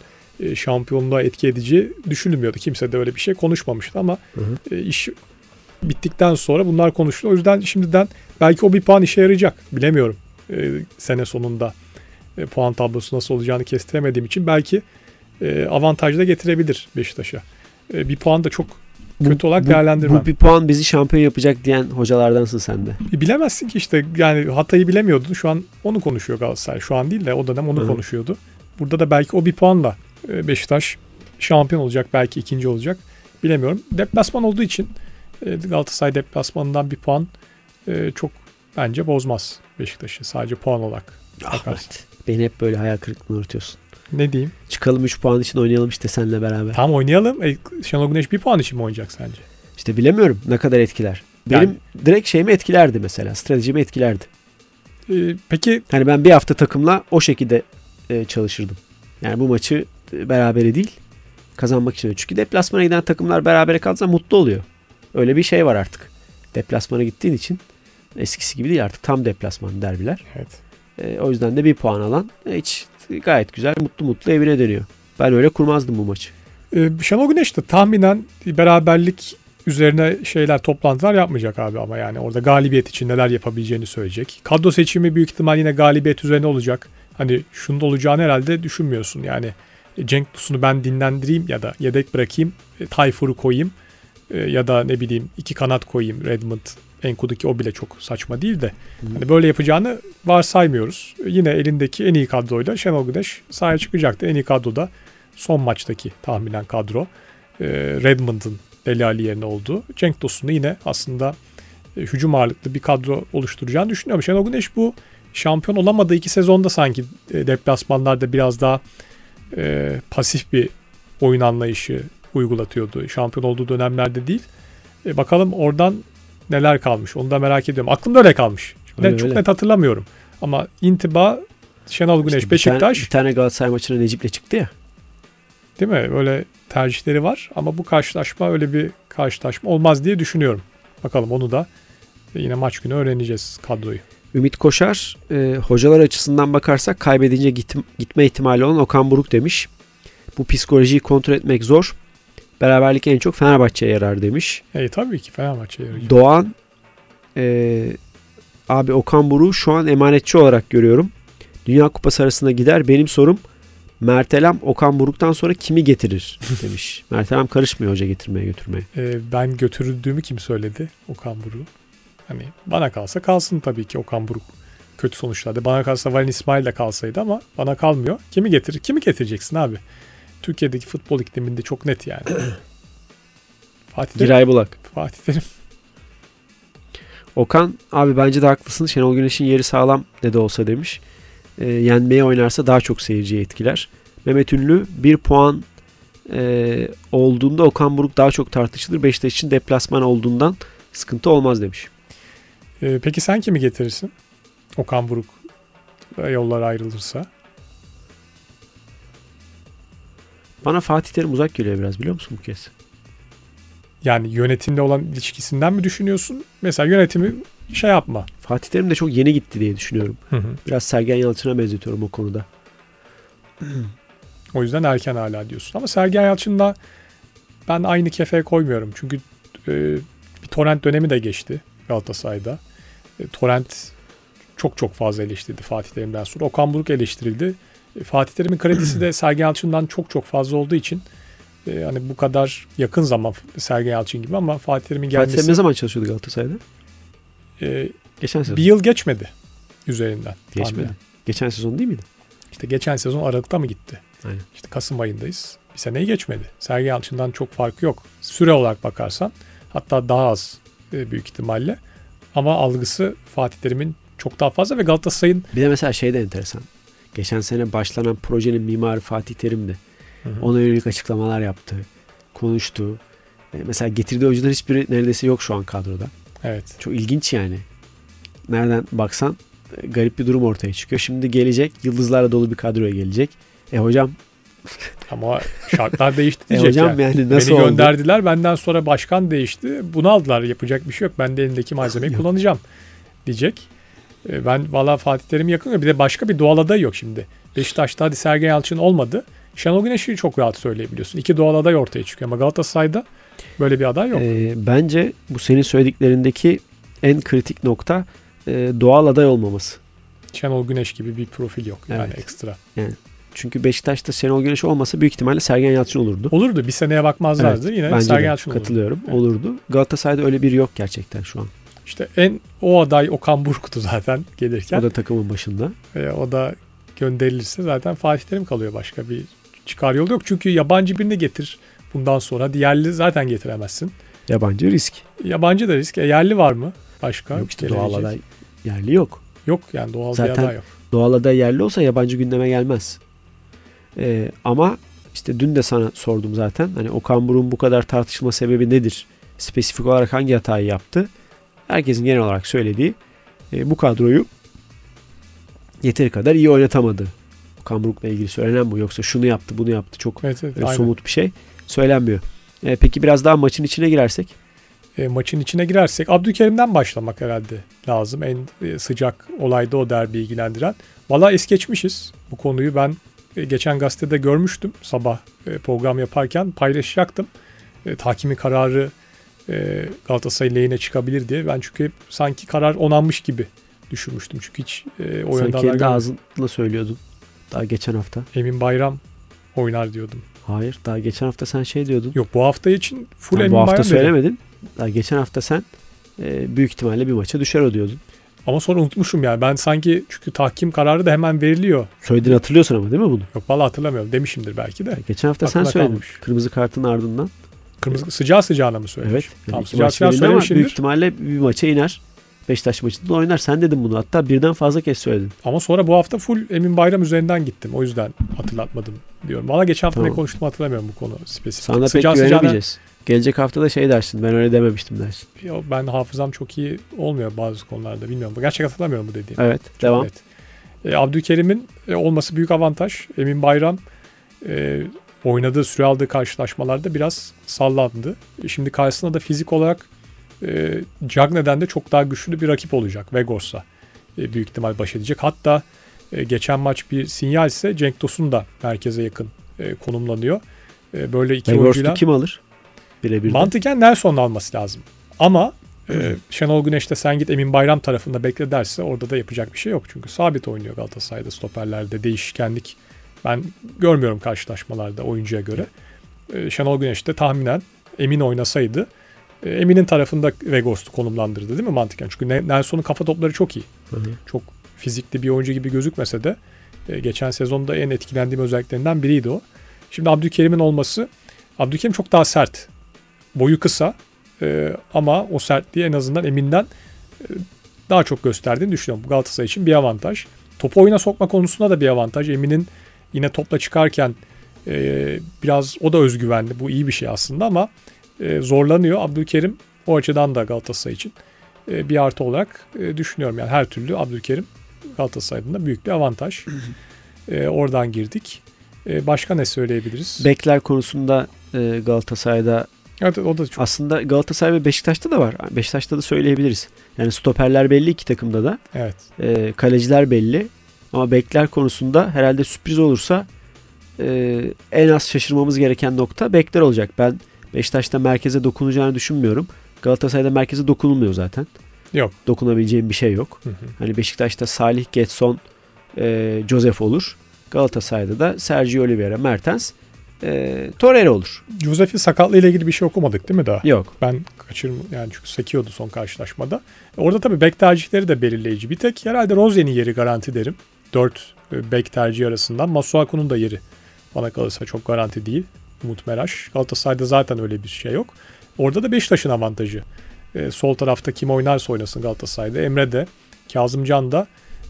şampiyonluğa etki edici düşünülmüyordu. Kimse de öyle bir şey konuşmamıştı ama hı hı. E, iş bittikten sonra bunlar konuşuluyor. O yüzden şimdiden belki o bir puan işe yarayacak. Bilemiyorum e, sene sonunda e, puan tablosu nasıl olacağını kestiremediğim için belki e, avantaj da getirebilir Beşiktaş'a. E, bir puan da çok kötü bu, olarak değerlendirmem. Bu bir puan bizi şampiyon yapacak diyen hocalardansın sen de. E, bilemezsin ki işte yani Hatay'ı bilemiyordun. Şu an onu konuşuyor Galatasaray. Şu an değil de o dönem onu Hı. konuşuyordu. Burada da belki o bir puanla e, Beşiktaş şampiyon olacak. Belki ikinci olacak. Bilemiyorum. Deplasman olduğu için e, Galatasaray deplasmanından bir puan çok bence bozmaz Beşiktaş'ı. Sadece puan olarak. Ahmet. Beni hep böyle hayal kırıklığına uğratıyorsun. Ne diyeyim? Çıkalım 3 puan için oynayalım işte seninle beraber. Tamam oynayalım. E, Şenol Güneş 1 puan için mi oynayacak sence? İşte bilemiyorum ne kadar etkiler. Benim yani, direkt şeyimi etkilerdi mesela. Stratejimi etkilerdi. E, peki. Hani ben bir hafta takımla o şekilde e, çalışırdım. Yani bu maçı e, berabere değil kazanmak için. Çünkü deplasmana giden takımlar berabere kalsa mutlu oluyor. Öyle bir şey var artık. Deplasmana gittiğin için eskisi gibi değil artık tam deplasman derbiler. Evet. E, o yüzden de bir puan alan e, hiç gayet güzel mutlu mutlu evine dönüyor. Ben öyle kurmazdım bu maçı. Ee, Şenol Güneş de tahminen beraberlik üzerine şeyler toplantılar yapmayacak abi ama yani orada galibiyet için neler yapabileceğini söyleyecek. Kadro seçimi büyük ihtimal yine galibiyet üzerine olacak. Hani şunun olacağını herhalde düşünmüyorsun. Yani e, Cenk Tosun'u ben dinlendireyim ya da yedek bırakayım. E, Tayfur'u koyayım e, ya da ne bileyim iki kanat koyayım Redmond Enku'daki o bile çok saçma değil de hani böyle yapacağını varsaymıyoruz. Yine elindeki en iyi kadroyla Şenol Güneş sahaya çıkacaktı. En iyi kadroda son maçtaki tahminen kadro. E, Redmond'ın Deli Ali yerine olduğu. Cenk Tosun'u yine aslında e, hücum ağırlıklı bir kadro oluşturacağını düşünüyorum. Şenol Güneş bu şampiyon olamadığı iki sezonda sanki e, deplasmanlarda biraz daha e, pasif bir oyun anlayışı uygulatıyordu. Şampiyon olduğu dönemlerde değil. E, bakalım oradan neler kalmış onu da merak ediyorum. Aklımda öyle kalmış. Öyle, ben çok öyle. net hatırlamıyorum. Ama intiba Şenol Güneş, işte Beşiktaş. Bir tane, bir tane Galatasaray maçına Necip'le çıktı ya. Değil mi? Böyle tercihleri var ama bu karşılaşma öyle bir karşılaşma olmaz diye düşünüyorum. Bakalım onu da yine maç günü öğreneceğiz kadroyu. Ümit Koşar e, hocalar açısından bakarsak kaybedince git, gitme ihtimali olan Okan Buruk demiş. Bu psikolojiyi kontrol etmek zor. Beraberlik en çok Fenerbahçe'ye yarar demiş. E, tabii ki Fenerbahçe'ye yarar. Doğan e, Abi Okan Buruk'u şu an emanetçi olarak görüyorum. Dünya Kupası arasında gider. Benim sorum Mertelem Okan Buruk'tan sonra kimi getirir demiş. Mertelem karışmıyor hoca getirmeye götürmeye. Ee, ben götürüldüğümü kim söyledi Okan Buruk? Hani bana kalsa kalsın tabii ki Okan Buruk kötü sonuçlarda. Bana kalsa Valin İsmail de kalsaydı ama bana kalmıyor. Kimi getirir? Kimi getireceksin abi? Türkiye'deki futbol ikliminde çok net yani. Fatih Terim. Giray Bulak. Fatih Terim. Okan abi bence de haklısın. Şenol Güneş'in yeri sağlam ne de olsa demiş. E, yenmeye oynarsa daha çok seyirciyi etkiler. Mehmet Ünlü bir puan e, olduğunda Okan Buruk daha çok tartışılır. Beşiktaş için deplasman olduğundan sıkıntı olmaz demiş. Ee, peki sen kimi getirirsin? Okan Buruk yollar ayrılırsa. Bana Fatih Terim uzak geliyor biraz biliyor musun bu kez? Yani yönetimle olan ilişkisinden mi düşünüyorsun? Mesela yönetimi şey yapma. Fatih Terim de çok yeni gitti diye düşünüyorum. Hı hı. Biraz Sergen Yalçın'a benzetiyorum o konuda. O yüzden erken hala diyorsun. Ama Sergen Yalçın'la ben aynı kefeye koymuyorum. Çünkü e, bir torrent dönemi de geçti Galatasaray'da. E, torrent çok çok fazla eleştirdi Fatih Terim'den sonra. Okan Buruk eleştirildi. E, Fatih Terim'in kredisi de Sergen Yalçın'dan çok çok fazla olduğu için e, hani bu kadar yakın zaman Sergen Yalçın gibi ama Fatih Terim'in Fatih Terim gelmesi ne zaman çalışıyordu Galatasaray'da? e, Geçen sezon. bir yıl geçmedi üzerinden. Geçmedi. tahminen. Geçen sezon değil miydi? İşte geçen sezon Aralık'ta mı gitti? Aynen. İşte Kasım ayındayız. Bir seneyi geçmedi. Sergen Yalçın'dan çok farkı yok. Süre olarak bakarsan hatta daha az e, büyük ihtimalle. Ama algısı Fatih Terim'in çok daha fazla ve Galatasaray'ın Bir de mesela şey de enteresan. Geçen sene başlanan projenin mimarı Fatih Terim'di. Hı hı. Ona yönelik açıklamalar yaptı. Konuştu. E, mesela getirdiği oyuncular hiçbiri neredeyse yok şu an kadroda. evet Çok ilginç yani. Nereden baksan e, garip bir durum ortaya çıkıyor. Şimdi gelecek. Yıldızlarla dolu bir kadroya gelecek. E hocam, ama şartlar değişti e diyecek hocam yani. yani nasıl Beni oldu? gönderdiler benden sonra başkan değişti. Bunu aldılar yapacak bir şey yok. Ben de elimdeki malzemeyi kullanacağım diyecek. E, Ben valla Fatih Terim'i yakın bir de başka bir doğal aday yok şimdi. Beşiktaş'ta hadi Sergen Yalçın olmadı. Şenol Güneş'i çok rahat söyleyebiliyorsun. İki doğal aday ortaya çıkıyor ama Galatasaray'da böyle bir aday yok. E, bence bu senin söylediklerindeki en kritik nokta e, doğal aday olmaması. Şenol Güneş gibi bir profil yok yani Evet. ekstra. Çünkü Beşiktaş'ta Şenol Güneş olmasa büyük ihtimalle Sergen Yalçın olurdu. Olurdu bir seneye bakmazlardı yine Bence Sergen de Yalçın olurdu. katılıyorum. Evet. Olurdu. Galatasaray'da öyle biri yok gerçekten şu an. İşte en o aday Okan Buruk'tu zaten gelirken. O da takımın başında. E, o da gönderilirse zaten Fatih Terim kalıyor başka bir çıkar yolu yok. Çünkü yabancı birini getir bundan sonra. Diğerli zaten getiremezsin. Yabancı risk. Yabancı da risk. E, yerli var mı başka? Yok işte gelebilecek? doğal aday yerli yok. Yok yani doğal bir Zaten- aday yok. Doğal aday yerli olsa yabancı gündeme gelmez. Ee, ama işte dün de sana sordum zaten. Hani Okan Buruk'un bu kadar tartışma sebebi nedir? Spesifik olarak hangi hatayı yaptı? Herkesin genel olarak söylediği e, bu kadroyu yeteri kadar iyi oynatamadı. Okan Buruk'la ilgili söylenen bu. Yoksa şunu yaptı bunu yaptı çok Evet, evet, somut bir şey söylenmiyor. E, peki biraz daha maçın içine girersek. E, maçın içine girersek Abdülkerim'den başlamak herhalde lazım. En e, sıcak olayda o derbi ilgilendiren. Valla es geçmişiz bu konuyu. Ben e, geçen gazetede görmüştüm sabah e, program yaparken paylaşacaktım. E, tahkimi kararı e, Galatasaray lehine çıkabilir diye. Ben çünkü hep sanki karar onanmış gibi düşünmüştüm. Çünkü hiç e, o Sen yönde haber kendi ağzınla söylüyordun. Daha geçen hafta. Emin Bayram oynar diyordum. Hayır daha geçen hafta sen şey diyordun. Yok bu hafta için full Sen Emin bu hafta Bayram dedim. söylemedin. Daha geçen hafta sen e, büyük ihtimalle bir maça düşer o diyordun. Ama sonra unutmuşum yani. Ben sanki çünkü tahkim kararı da hemen veriliyor. Söylediğini hatırlıyorsun ama değil mi bunu? Yok vallahi hatırlamıyorum. Demişimdir belki de. Geçen hafta sen Aklımda söyledin. kalmış. Kırmızı kartın ardından. Kırmızı sıcağı sıcağına mı söylemiş? Evet. Yani Tamam, sıcağı sıcağına verildi ama büyük söylemişimdir. ihtimalle bir maça iner. Beşiktaş maçında oynar. Sen dedin bunu. Hatta birden fazla kez söyledin. Ama sonra bu hafta full Emin Bayram üzerinden gittim. O yüzden hatırlatmadım diyorum. Valla geçen hafta Tamam. ne konuştum hatırlamıyorum bu konu spesifik. Sana pek Sıcağı sıcağına- güvenemeyeceğiz. Gelecek hafta da şey dersin. Ben öyle dememiştim dersin. Ya ben hafızam çok iyi olmuyor bazı konularda bilmiyorum. Gerçekten hatırlamıyorum bu dediğim. Evet. devam. Evet. E, Abdülkerim'in e, olması büyük avantaj. Emin Bayram e, oynadığı, süre aldığı karşılaşmalarda biraz sallandı. E, şimdi karşısında da fizik olarak e, Cagney'den de çok daha güçlü bir rakip olacak Vegors'a. E, büyük ihtimal baş edecek. Hatta e, geçen maç bir sinyal ise Cenk Tosun da merkeze yakın e, konumlanıyor. E, böyle iki Vegors'u oyuncuyla kim alır? Birebir mantıken Nelson'un alması lazım. Ama Ee, Şenol Güneş de sen git Emin Bayram tarafında bekle derse orada da yapacak bir şey yok. Çünkü sabit oynuyor Galatasaray'da stoperlerde değişkenlik ben görmüyorum karşılaşmalarda oyuncuya göre. Ee, Şenol Güneş de tahminen Emin oynasaydı e, Emin'in tarafında Vegos'u konumlandırdı değil mi mantıken? Çünkü Nelson'un kafa topları çok iyi. Hı hı. Çok fizikli bir oyuncu gibi gözükmese de e, geçen sezonda en etkilendiğim özelliklerinden biriydi o. Şimdi Abdülkerim'in olması Abdülkerim çok daha sert. Boyu kısa e, ama o sertliği en azından Emin'den e, daha çok gösterdiğini düşünüyorum. Bu Galatasaray için bir avantaj. Topu oyuna sokma konusunda da bir avantaj. Emin'in yine topla çıkarken e, biraz o da özgüvenli. Bu iyi bir şey aslında ama e, zorlanıyor. Abdülkerim o açıdan da Galatasaray için e, bir artı olarak e, düşünüyorum. Yani her türlü Abdülkerim Galatasaray'ın da büyük bir avantaj. e, oradan girdik. E, başka ne söyleyebiliriz? Bekler konusunda e, Galatasaray'da Evet o da çok. Aslında Galatasaray ve Beşiktaş'ta da var. Beşiktaş'ta da söyleyebiliriz. Yani stoperler belli iki takımda da. Evet. E, kaleciler belli. Ama bekler konusunda herhalde sürpriz olursa e, en az şaşırmamız gereken nokta bekler olacak. Ben Beşiktaş'ta merkeze dokunacağını düşünmüyorum. Galatasaray'da merkeze dokunulmuyor zaten. Yok. Dokunabileceğim bir şey yok. Hı hı. Hani Beşiktaş'ta Salih, Getson, e, Joseph olur. Galatasaray'da da Sergio Oliveira, Mertens, e, Torreira olur. Joseph'in sakatlığı ile ilgili bir şey okumadık değil mi daha? Yok. Ben kaçırım yani çünkü sekiyordu son karşılaşmada. Orada tabii bek tercihleri de belirleyici. Bir tek herhalde Rozier'in yeri garanti derim. Dört e, bek tercihi arasından. Masuaku'nun da yeri bana kalırsa çok garanti değil. Umut Meraş. Galatasaray'da zaten öyle bir şey yok. Orada da Beşiktaş'ın avantajı. E, sol tarafta kim oynarsa oynasın Galatasaray'da. Emre de, Kazımcan da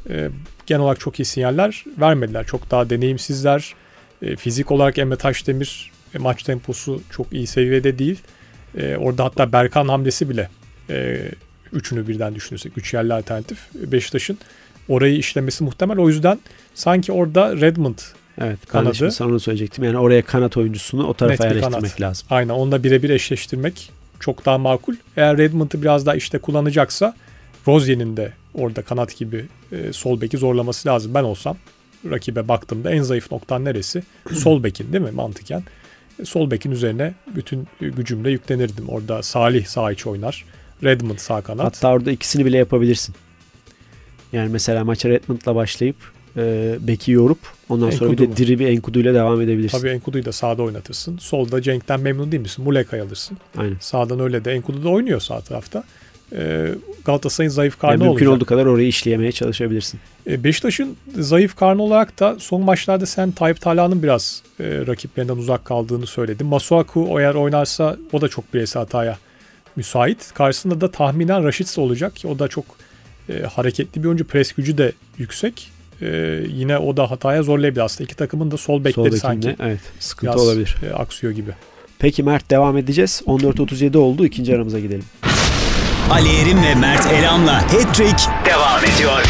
e, genel olarak çok iyi sinyaller vermediler. Çok daha deneyimsizler. E, fizik olarak Emre Taşdemir e, maç temposu çok iyi seviyede değil. E, orada hatta Berkan hamlesi bile e, üçünü birden düşünürsek. Üç yerli alternatif. Beşiktaş'ın orayı işlemesi muhtemel. O yüzden sanki orada Redmond Evet kanadı. Ben sana onu söyleyecektim. Yani oraya kanat oyuncusunu o tarafa yerleştirmek kanat. lazım. Aynen onunla birebir eşleştirmek çok daha makul. Eğer Redmond'ı biraz daha işte kullanacaksa Rozier'in de orada kanat gibi e, sol beki zorlaması lazım. Ben olsam rakibe baktığımda en zayıf noktan neresi? sol bekin değil mi mantıken? Sol bekin üzerine bütün gücümle yüklenirdim. Orada Salih sağ iç oynar. Redmond sağ kanat. Hatta orada ikisini bile yapabilirsin. Yani mesela maça Redmond'la başlayıp e, beki yorup ondan Enkudu sonra bir de mu? diri bir Enkudu ile devam edebilirsin. Tabii Enkudu'yu da sağda oynatırsın. Solda Cenk'ten memnun değil misin? Muleka'yı alırsın. Aynen. Sağdan öyle de Enkudu da oynuyor sağ tarafta. E, Galatasaray'ın zayıf karnı yani mümkün olacak. Mümkün olduğu kadar orayı işleyemeye çalışabilirsin. E, Beşiktaş'ın zayıf karnı olarak da son maçlarda sen Tayyip Talha'nın biraz e, rakiplerinden uzak kaldığını söyledin. Masuaku eğer oynarsa o da çok bireysel hataya müsait. Karşısında da tahminen Raşitsa olacak ki o da çok e, hareketli bir oyuncu. Pres gücü de yüksek e, yine o da hataya zorlayabilir aslında. İki takımın da sol bekleri sol sanki. Evet, sıkıntı biraz, olabilir. E, aksıyor gibi. Peki Mert devam edeceğiz. 14.37 oldu. İkinci aramıza gidelim. Ali Erim ve Mert Elam'la Hattrick devam ediyor.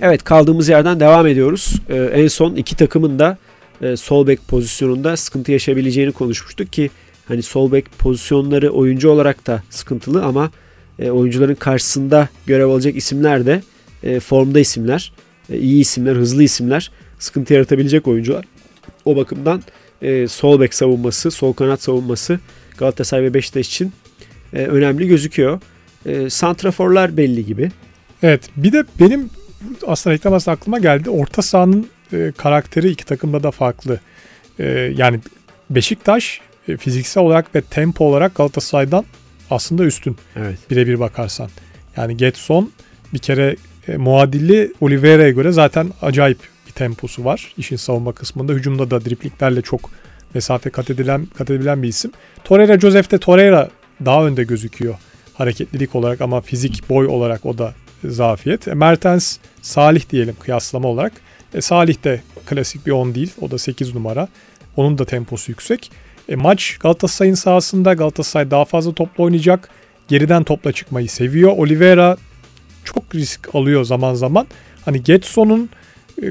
Evet kaldığımız yerden devam ediyoruz. Ee, en son iki takımın da e, sol bek pozisyonunda sıkıntı yaşayabileceğini konuşmuştuk ki hani sol bek pozisyonları oyuncu olarak da sıkıntılı ama e, oyuncuların karşısında görev alacak isimler de e, formda isimler, e, iyi isimler, hızlı isimler, sıkıntı yaratabilecek oyuncular. O bakımdan e, sol bek savunması, sol kanat savunması Galatasaray ve Beşiktaş için e, önemli gözüküyor. E, santraforlar belli gibi. Evet bir de benim aslında reklam aslında aklıma geldi. Orta sahanın e, karakteri iki takımda da farklı. E, yani Beşiktaş e, fiziksel olarak ve tempo olarak Galatasaray'dan aslında üstün. Evet. Birebir bakarsan. Yani Getson bir kere e, muadilli Oliveira'ya göre zaten acayip temposu var. İşin savunma kısmında. Hücumda da driplinglerle çok mesafe kat edilen, kat edilen bir isim. Torreira, Joseph de Torreira daha önde gözüküyor hareketlilik olarak ama fizik boy olarak o da zafiyet. E, Mertens, Salih diyelim kıyaslama olarak. E, Salih de klasik bir 10 değil. O da 8 numara. Onun da temposu yüksek. E, maç Galatasaray'ın sahasında Galatasaray daha fazla topla oynayacak. Geriden topla çıkmayı seviyor. Oliveira çok risk alıyor zaman zaman. Hani Getson'un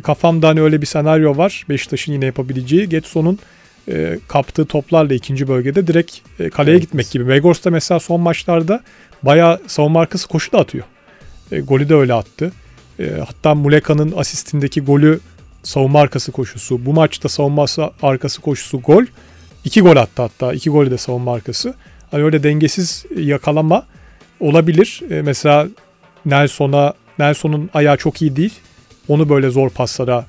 kafamda hani öyle bir senaryo var. Beşiktaş'ın yine yapabileceği. Getson'un e, kaptığı toplarla ikinci bölgede direkt e, kaleye evet. gitmek gibi. Vegors'ta mesela son maçlarda bayağı savunma arkası koşu da atıyor. E, golü de öyle attı. E, hatta Muleka'nın asistindeki golü savunma arkası koşusu. Bu maçta savunma arkası koşusu gol iki gol attı hatta. iki golü de savunma arkası. Hani öyle dengesiz yakalama olabilir. E, mesela Nelson'a Nelson'un ayağı çok iyi değil. Onu böyle zor paslara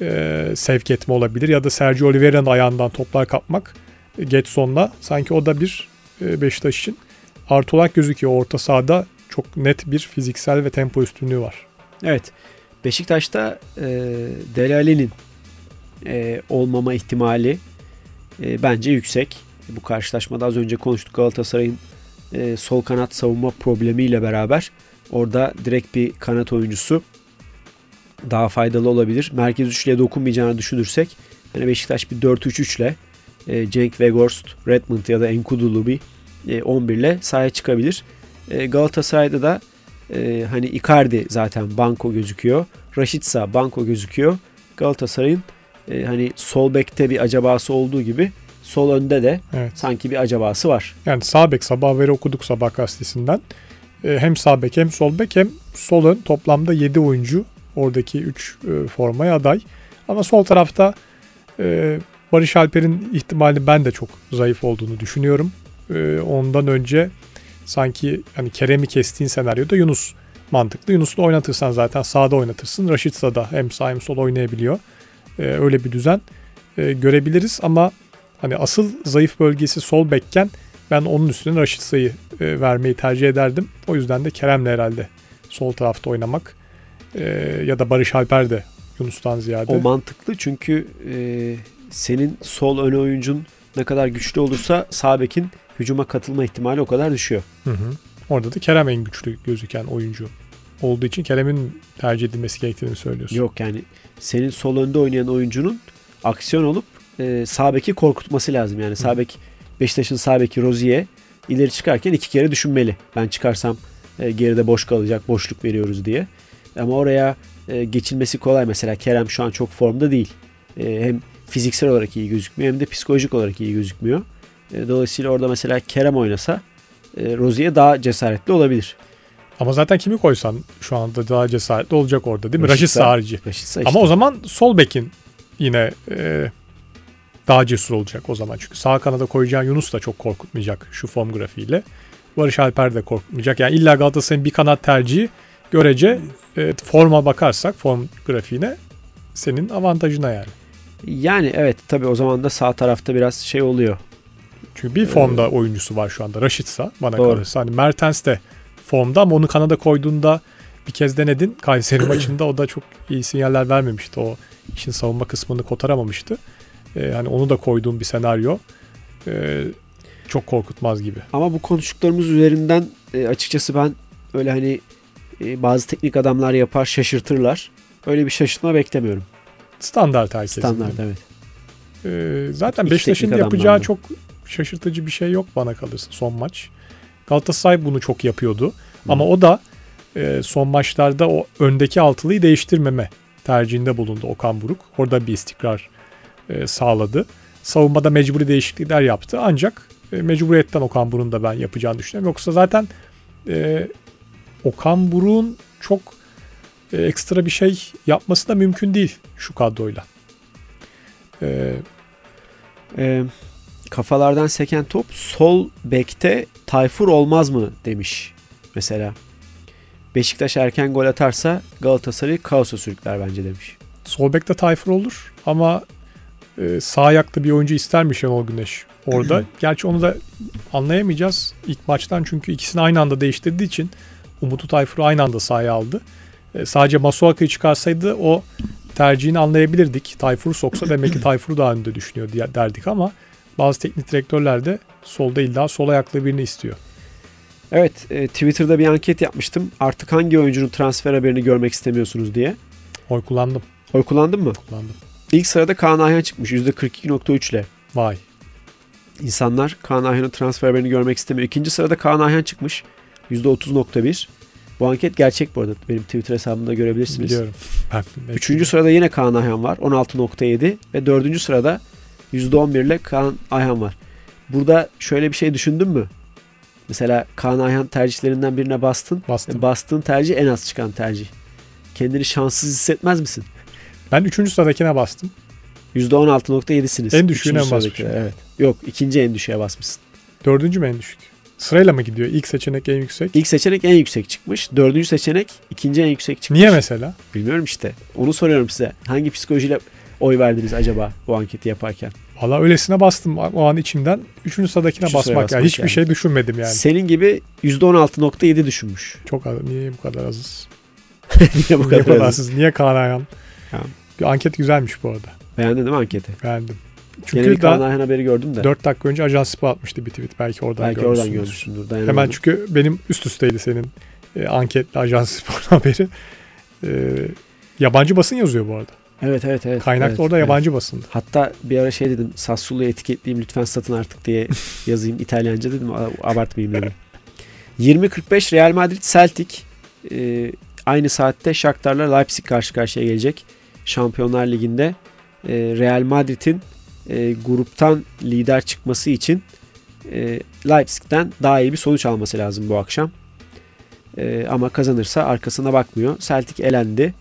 e, sevk etme olabilir. Ya da Sergio Oliveira'nın ayağından toplar kapmak e, Getson'la. Sanki o da bir e, Beşiktaş için artı olarak gözüküyor. Orta sahada çok net bir fiziksel ve tempo üstünlüğü var. Evet. Beşiktaş'ta e, Delali'nin e, olmama ihtimali e, bence yüksek. Bu karşılaşmada az önce konuştuk Galatasaray'ın e, sol kanat savunma problemiyle beraber orada direkt bir kanat oyuncusu daha faydalı olabilir. Merkez üçlüye dokunmayacağını düşünürsek yani Beşiktaş bir 4-3-3 ile e, Cenk Weghorst, Redmond ya da Enkudu bir e, 11 ile sahaya çıkabilir. E, Galatasaray'da da e, hani Icardi zaten banko gözüküyor. Rashica banko gözüküyor. Galatasaray'ın e, hani sol bekte bir acabası olduğu gibi sol önde de evet. sanki bir acabası var. Yani sağ bek sabah veri okuduk sabah gazetesinden. E, hem sağ bek hem sol bek hem sol ön toplamda 7 oyuncu oradaki 3 e, formaya aday. Ama sol tarafta e, Barış Alper'in ihtimali ben de çok zayıf olduğunu düşünüyorum. E, ondan önce sanki hani Kerem'i kestiğin senaryoda Yunus mantıklı. Yunus'u oynatırsan zaten sağda oynatırsın. Raşit da hem sağ hem sol oynayabiliyor. Ee, öyle bir düzen e, görebiliriz ama hani asıl zayıf bölgesi sol bekken ben onun üstüne Raşit Say'ı e, vermeyi tercih ederdim. O yüzden de Kerem'le herhalde sol tarafta oynamak e, ya da Barış Alper de Yunus'tan ziyade. O mantıklı çünkü e, senin sol ön oyuncun ne kadar güçlü olursa sağ bekin hücuma katılma ihtimali o kadar düşüyor. Hı hı. Orada da Kerem en güçlü gözüken oyuncu olduğu için Kerem'in tercih edilmesi gerektiğini söylüyorsun. Yok yani senin sol önde oynayan oyuncunun aksiyon olup e, sağ beki korkutması lazım. Yani sağ bek Beşiktaş'ın sağ beki Rozier ileri çıkarken iki kere düşünmeli. Ben çıkarsam e, geride boş kalacak, boşluk veriyoruz diye. Ama oraya e, geçilmesi kolay. Mesela Kerem şu an çok formda değil. E, hem fiziksel olarak iyi gözükmüyor hem de psikolojik olarak iyi gözükmüyor. E, dolayısıyla orada mesela Kerem oynasa e, Rozier daha cesaretli olabilir. Ama zaten kimi koysan şu anda daha cesaretli olacak orada değil mi? Raşit harici. Işte. Ama o zaman sol bekin yine e, daha cesur olacak o zaman. Çünkü sağ kanada koyacağın Yunus da çok korkutmayacak şu form grafiğiyle. Barış Alper de korkutmayacak. Yani illa Galatasaray'ın bir kanat tercihi görece e, forma bakarsak form grafiğine senin avantajına yani. Yani evet tabi o zaman da sağ tarafta biraz şey oluyor. Çünkü bir formda ee, oyuncusu var şu anda. Raşitsa bana doğru. kalırsa. Hani Mertens de formda ama onu kanada koyduğunda bir kez denedin. Kayseri maçında o da çok iyi sinyaller vermemişti. O işin savunma kısmını kotaramamıştı. Ee, hani onu da koyduğum bir senaryo e, çok korkutmaz gibi. Ama bu konuştuklarımız üzerinden e, açıkçası ben öyle hani bazı teknik adamlar yapar şaşırtırlar. Öyle bir şaşırtma beklemiyorum. Standart herkesin. Standart evet. Ee, zaten Beşiktaş'ın yapacağı çok şaşırtıcı bir şey yok bana kalırsa son maç. Galatasaray bunu çok yapıyordu. Hı. Ama o da e, son maçlarda o öndeki altılıyı değiştirmeme tercihinde bulundu Okan Buruk. Orada bir istikrar e, sağladı. Savunmada mecburi değişiklikler yaptı. Ancak e, mecburiyetten Okan Buruk'un da ben yapacağını düşünüyorum. Yoksa zaten e, Okan Buruk'un çok e, ekstra bir şey yapması da mümkün değil şu kadroyla. Ee, e, kafalardan seken top sol bekte Tayfur olmaz mı demiş mesela. Beşiktaş erken gol atarsa Galatasaray kaosa sürükler bence demiş. Sol bekte Tayfur olur ama e, sağ ayaklı bir oyuncu ister mi Şenol Güneş orada? Gerçi onu da anlayamayacağız ilk maçtan çünkü ikisini aynı anda değiştirdiği için Umut'u Tayfur'u aynı anda sahaya aldı. E, sadece Masuaka'yı çıkarsaydı o tercihini anlayabilirdik. Tayfur soksa demek ki Tayfur daha önde düşünüyor diye derdik ama bazı teknik direktörler de solda illa sol ayaklı birini istiyor. Evet e, Twitter'da bir anket yapmıştım. Artık hangi oyuncunun transfer haberini görmek istemiyorsunuz diye. Oy kullandım. Oy kullandın mı? Kullandım. İlk sırada Kaan Ayhan çıkmış %42.3 ile. Vay. İnsanlar Kaan Ayhan'ın transfer haberini görmek istemiyor. İkinci sırada Kaan Ayhan çıkmış. %30.1. Bu anket gerçek bu arada. Benim Twitter hesabımda görebilirsiniz. Biliyorum. Ben, Üçüncü sırada yine Kaan Ayhan var. 16.7 ve dördüncü sırada %11 ile Kaan Ayhan var. Burada şöyle bir şey düşündün mü? Mesela Kaan Ayhan tercihlerinden birine bastın. Bastım. Bastığın tercih en az çıkan tercih. Kendini şanssız hissetmez misin? Ben üçüncü sıradakine bastım. %16.7'siniz. En düşüğüne basmışım? Evet. Yok ikinci en düşüğe basmışsın. Dördüncü mü en düşük? Sırayla mı gidiyor? İlk seçenek en yüksek. İlk seçenek en yüksek çıkmış. Dördüncü seçenek ikinci en yüksek çıkmış. Niye mesela? Bilmiyorum işte. Onu soruyorum size. Hangi psikolojiyle oy verdiniz acaba bu anketi yaparken? Valla öylesine bastım o an içimden. Üçüncü sıradakine Üçüncü sıraya basmak. Yani. basmak Hiçbir yani. şey düşünmedim yani. Senin gibi %16.7 düşünmüş. Çok az. Niye bu kadar azız? Niye bu Niye kadar az? azız? Niye Kaan Ayhan? Tamam. Bir anket güzelmiş bu arada. Beğendin değil mi anketi? Beğendim. Bir Çünkü Kaan daha Ayhan haberi gördüm de. 4 dakika önce Ajans Spor atmıştı bir tweet. Belki oradan Belki oradan görmüşsündür. dayanamadım. Hemen çünkü benim üst üsteydi senin e, anketle Ajans Spor haberi. E, yabancı basın yazıyor bu arada. Evet evet evet. Kaynak evet, da orada evet. yabancı basındı. Hatta bir ara şey dedim. Sassuolo'yu etiketleyeyim lütfen satın artık diye yazayım İtalyanca dedim. Abartmayayım dedim. 20.45 Real Madrid Celtic e, aynı saatte Shakhtar'la Leipzig karşı karşıya gelecek. Şampiyonlar Ligi'nde e, Real Madrid'in e, gruptan lider çıkması için e, Leipzig'ten daha iyi bir sonuç alması lazım bu akşam. E, ama kazanırsa arkasına bakmıyor. Celtic elendi.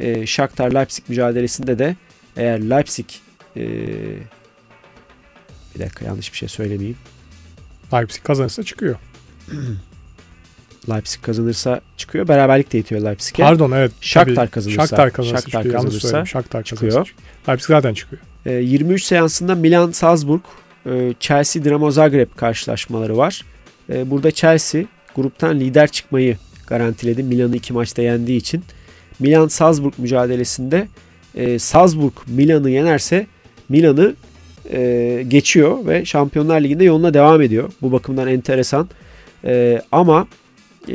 E, Shakhtar Leipzig mücadelesinde de eğer Leipzig e, bir dakika yanlış bir şey söylemeyeyim. Leipzig kazanırsa çıkıyor. Leipzig kazanırsa çıkıyor. Beraberlik de itiyor Leipzig'e. Pardon evet. Shakhtar kazanırsa- Shakhtar kazanırsa Shakhtar çıkıyor. Kazanırsa. Shakhtar çıkıyor. kazanırsa çıkıyor. Leipzig zaten çıkıyor. E, 23 seansında Milan Salzburg, e, Chelsea Dinamo Zagreb karşılaşmaları var. E, burada Chelsea gruptan lider çıkmayı garantiledi. Milan'ı iki maçta yendiği için. Milan Salzburg mücadelesinde e, Salzburg Milan'ı yenerse Milan'ı e, geçiyor ve Şampiyonlar Ligi'nde yoluna devam ediyor. Bu bakımdan enteresan. E, ama e,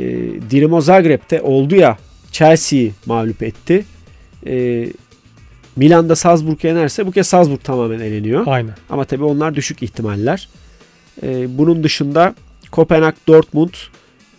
Dinamo Zagreb'te oldu ya Chelsea'yi mağlup etti. E, Milan'da Salzburg yenerse bu kez Salzburg tamamen eleniyor. Aynen. Ama tabii onlar düşük ihtimaller. E, bunun dışında Kopenhag, Dortmund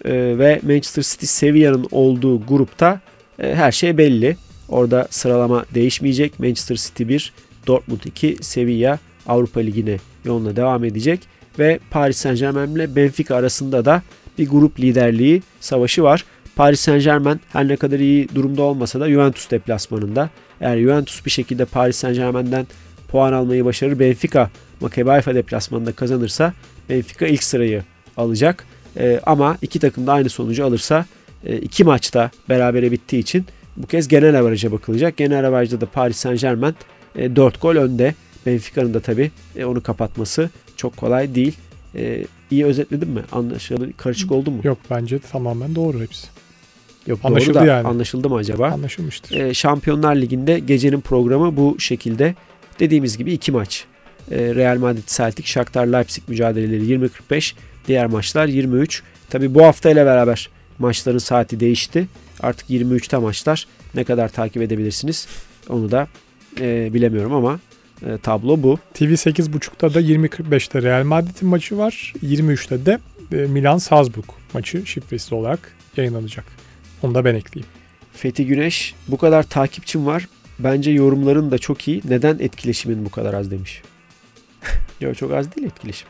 e, ve Manchester City Sevilla'nın olduğu grupta e, her şey belli. Orada sıralama değişmeyecek. Manchester City 1, Dortmund 2, Sevilla Avrupa Ligi'ne yoluna devam edecek. Ve Paris Saint Germain ile Benfica arasında da bir grup liderliği savaşı var. Paris Saint Germain her ne kadar iyi durumda olmasa da Juventus deplasmanında. Eğer Juventus bir şekilde Paris Saint Germain'den puan almayı başarır. Benfica Maccabi Haifa deplasmanında kazanırsa Benfica ilk sırayı alacak. Ee, ama iki takım da aynı sonucu alırsa e, iki maçta berabere bittiği için bu kez genel averaja bakılacak. Genel averajda da Paris Saint Germain e, 4 gol önde. Benfica'nın da tabii e, onu kapatması çok kolay değil. E, iyi özetledim mi? Anlaşıldı, karışık oldu mu? Yok bence tamamen doğru hepsi. Yok Anlaşıldı doğru da yani. anlaşıldı mı acaba? Anlaşılmıştır. E, Şampiyonlar Ligi'nde gecenin programı bu şekilde. Dediğimiz gibi iki maç. E, Real Madrid Celtic, Shakhtar Leipzig mücadeleleri 20.45. Diğer maçlar 23. Tabi bu hafta ile beraber maçların saati değişti. Artık 23'te maçlar. Ne kadar takip edebilirsiniz onu da e, bilemiyorum ama e, tablo bu. TV 8.30'da da 20.45'te Real Madrid'in maçı var. 23'te de e, Milan Salzburg maçı şifresiz olarak yayınlanacak. Onu da ben ekleyeyim. Fethi Güneş bu kadar takipçim var. Bence yorumların da çok iyi. Neden etkileşimin bu kadar az demiş. Yok çok az değil etkileşim.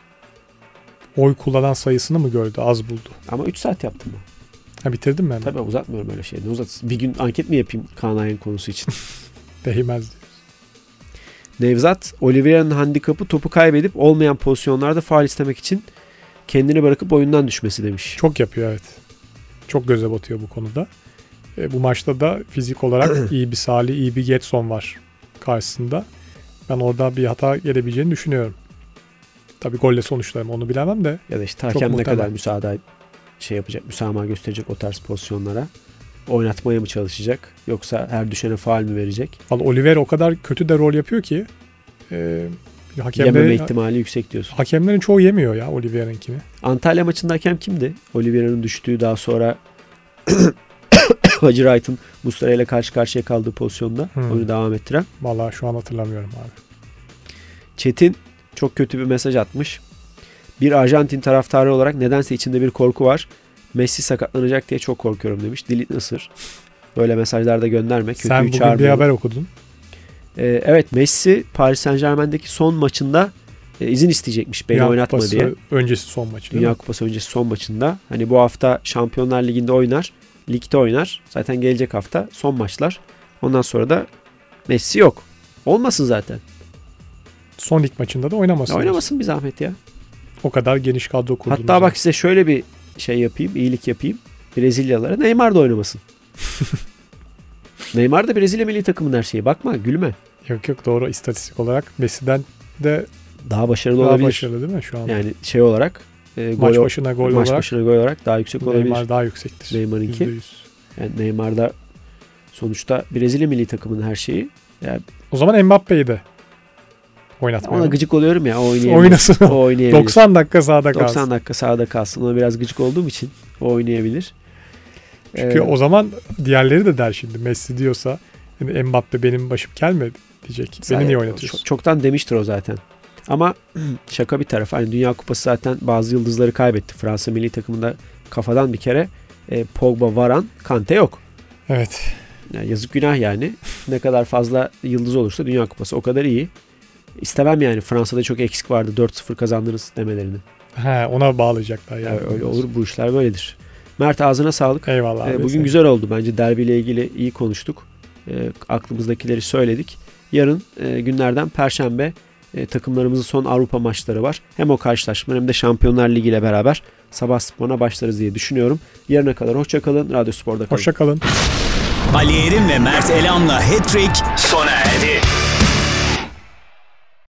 Oy kullanan sayısını mı gördü? Az buldu. Ama 3 saat yaptım ben. Ha bitirdim mi hemen? Tabii uzatmıyorum öyle şey. Ne uzat? Bir gün anket mi yapayım Kaan Ayhan konusu için? Değmez. Nevzat, Oliveira'nın handikapı topu kaybedip olmayan pozisyonlarda faal istemek için kendini bırakıp oyundan düşmesi demiş. Çok yapıyor evet. Çok göze batıyor bu konuda. E, bu maçta da fizik olarak iyi bir Salih, iyi bir Getson var karşısında. Ben orada bir hata gelebileceğini düşünüyorum. Tabii golle sonuçlarım onu bilemem de. Ya da işte hakem ne kadar müsaade şey yapacak, müsamaha gösterecek o tarz pozisyonlara. Oynatmaya mı çalışacak yoksa her düşene faal mi verecek? Vallahi Oliver o kadar kötü de rol yapıyor ki e, Yememe hakemlerin, ihtimali yüksek diyorsun. hakemlerin çoğu yemiyor ya Oliver'inkini. Antalya maçında hakem kimdi? Oliveira'nın düştüğü daha sonra Hacı Wright'ın Mustara ile karşı karşıya kaldığı pozisyonda Hmm. oyunu devam ettiren. Vallahi şu an hatırlamıyorum abi. Çetin çok kötü bir mesaj atmış. Bir Arjantin taraftarı olarak nedense içinde bir korku var. Messi sakatlanacak diye çok korkuyorum demiş. Dilini ısır. Böyle mesajlar da gönderme. Kötüyü Sen bugün bir çağırmayalım. haber okudun. Ee, evet Messi Paris Saint Germain'deki son maçında e, izin isteyecekmiş beni Dünya oynatma Kupası diye. öncesi son maçı Dünya mi? Kupası öncesi son maçında. Hani bu hafta Şampiyonlar Ligi'nde oynar. Ligde oynar. Zaten gelecek hafta son maçlar. Ondan sonra da Messi yok. Olmasın zaten. Son lig maçında da oynamasın. Ya oynamasın bir zahmet ya. O kadar geniş kadro kurdunuz. Hatta bak size şöyle bir şey yapayım, iyilik yapayım. Brezilyalılara Neymar da oynamasın. Neymar da Brezilya milli takımının her şeyi. Bakma gülme. Yok yok doğru istatistik olarak Messi'den de Daha başarılı daha olabilir. başarılı değil mi şu an? Yani şey olarak e, maç gol, başına gol maç olarak başına gol olarak daha yüksek olabilir. Neymar daha yüksektir. Neymar'ınki. %100. Yani Neymar da sonuçta Brezilya milli takımının her şeyi. Yani O zaman Mbappe'yi de oynatmayalım. ona gıcık oluyorum ya o oynayabilir. Oynasın. O oynayabilir. 90 dakika sahada 90 kalsın. dakika sahada kalsın. Ona biraz gıcık olduğum için o oynayabilir. Çünkü Ee, o zaman diğerleri de der şimdi Messi diyorsa yani Mbappe benim başım kelme diyecek. Beni zaten niye oynatıyorsun? çok- çoktan demiştir o zaten. Ama şaka bir tarafa. Hani Dünya Kupası zaten bazı yıldızları kaybetti. Fransa milli takımında kafadan bir kere e, Pogba, Varan, Kante yok. Evet. Yani yazık günah yani. Ne kadar fazla yıldız olursa Dünya Kupası o kadar iyi. İstemem yani Fransa'da çok eksik vardı 4-0 kazandınız demelerini. He, ona bağlayacaklar yani. Yani öyle olur bu işler böyledir. Mert ağzına sağlık. Eyvallah Ee, abi. bugün Sen- güzel oldu bence derbiyle ilgili iyi konuştuk. Ee, aklımızdakileri söyledik. Yarın e, günlerden Perşembe e, takımlarımızın son Avrupa maçları var. Hem o karşılaşma hem de Şampiyonlar Ligi ile beraber sabah sporuna başlarız diye düşünüyorum. Yarına kadar hoşçakalın. Radyo Spor'da kalın. Hoşça kalın. Ali Erim ve Mert Elam'la Hattrick sona erdi.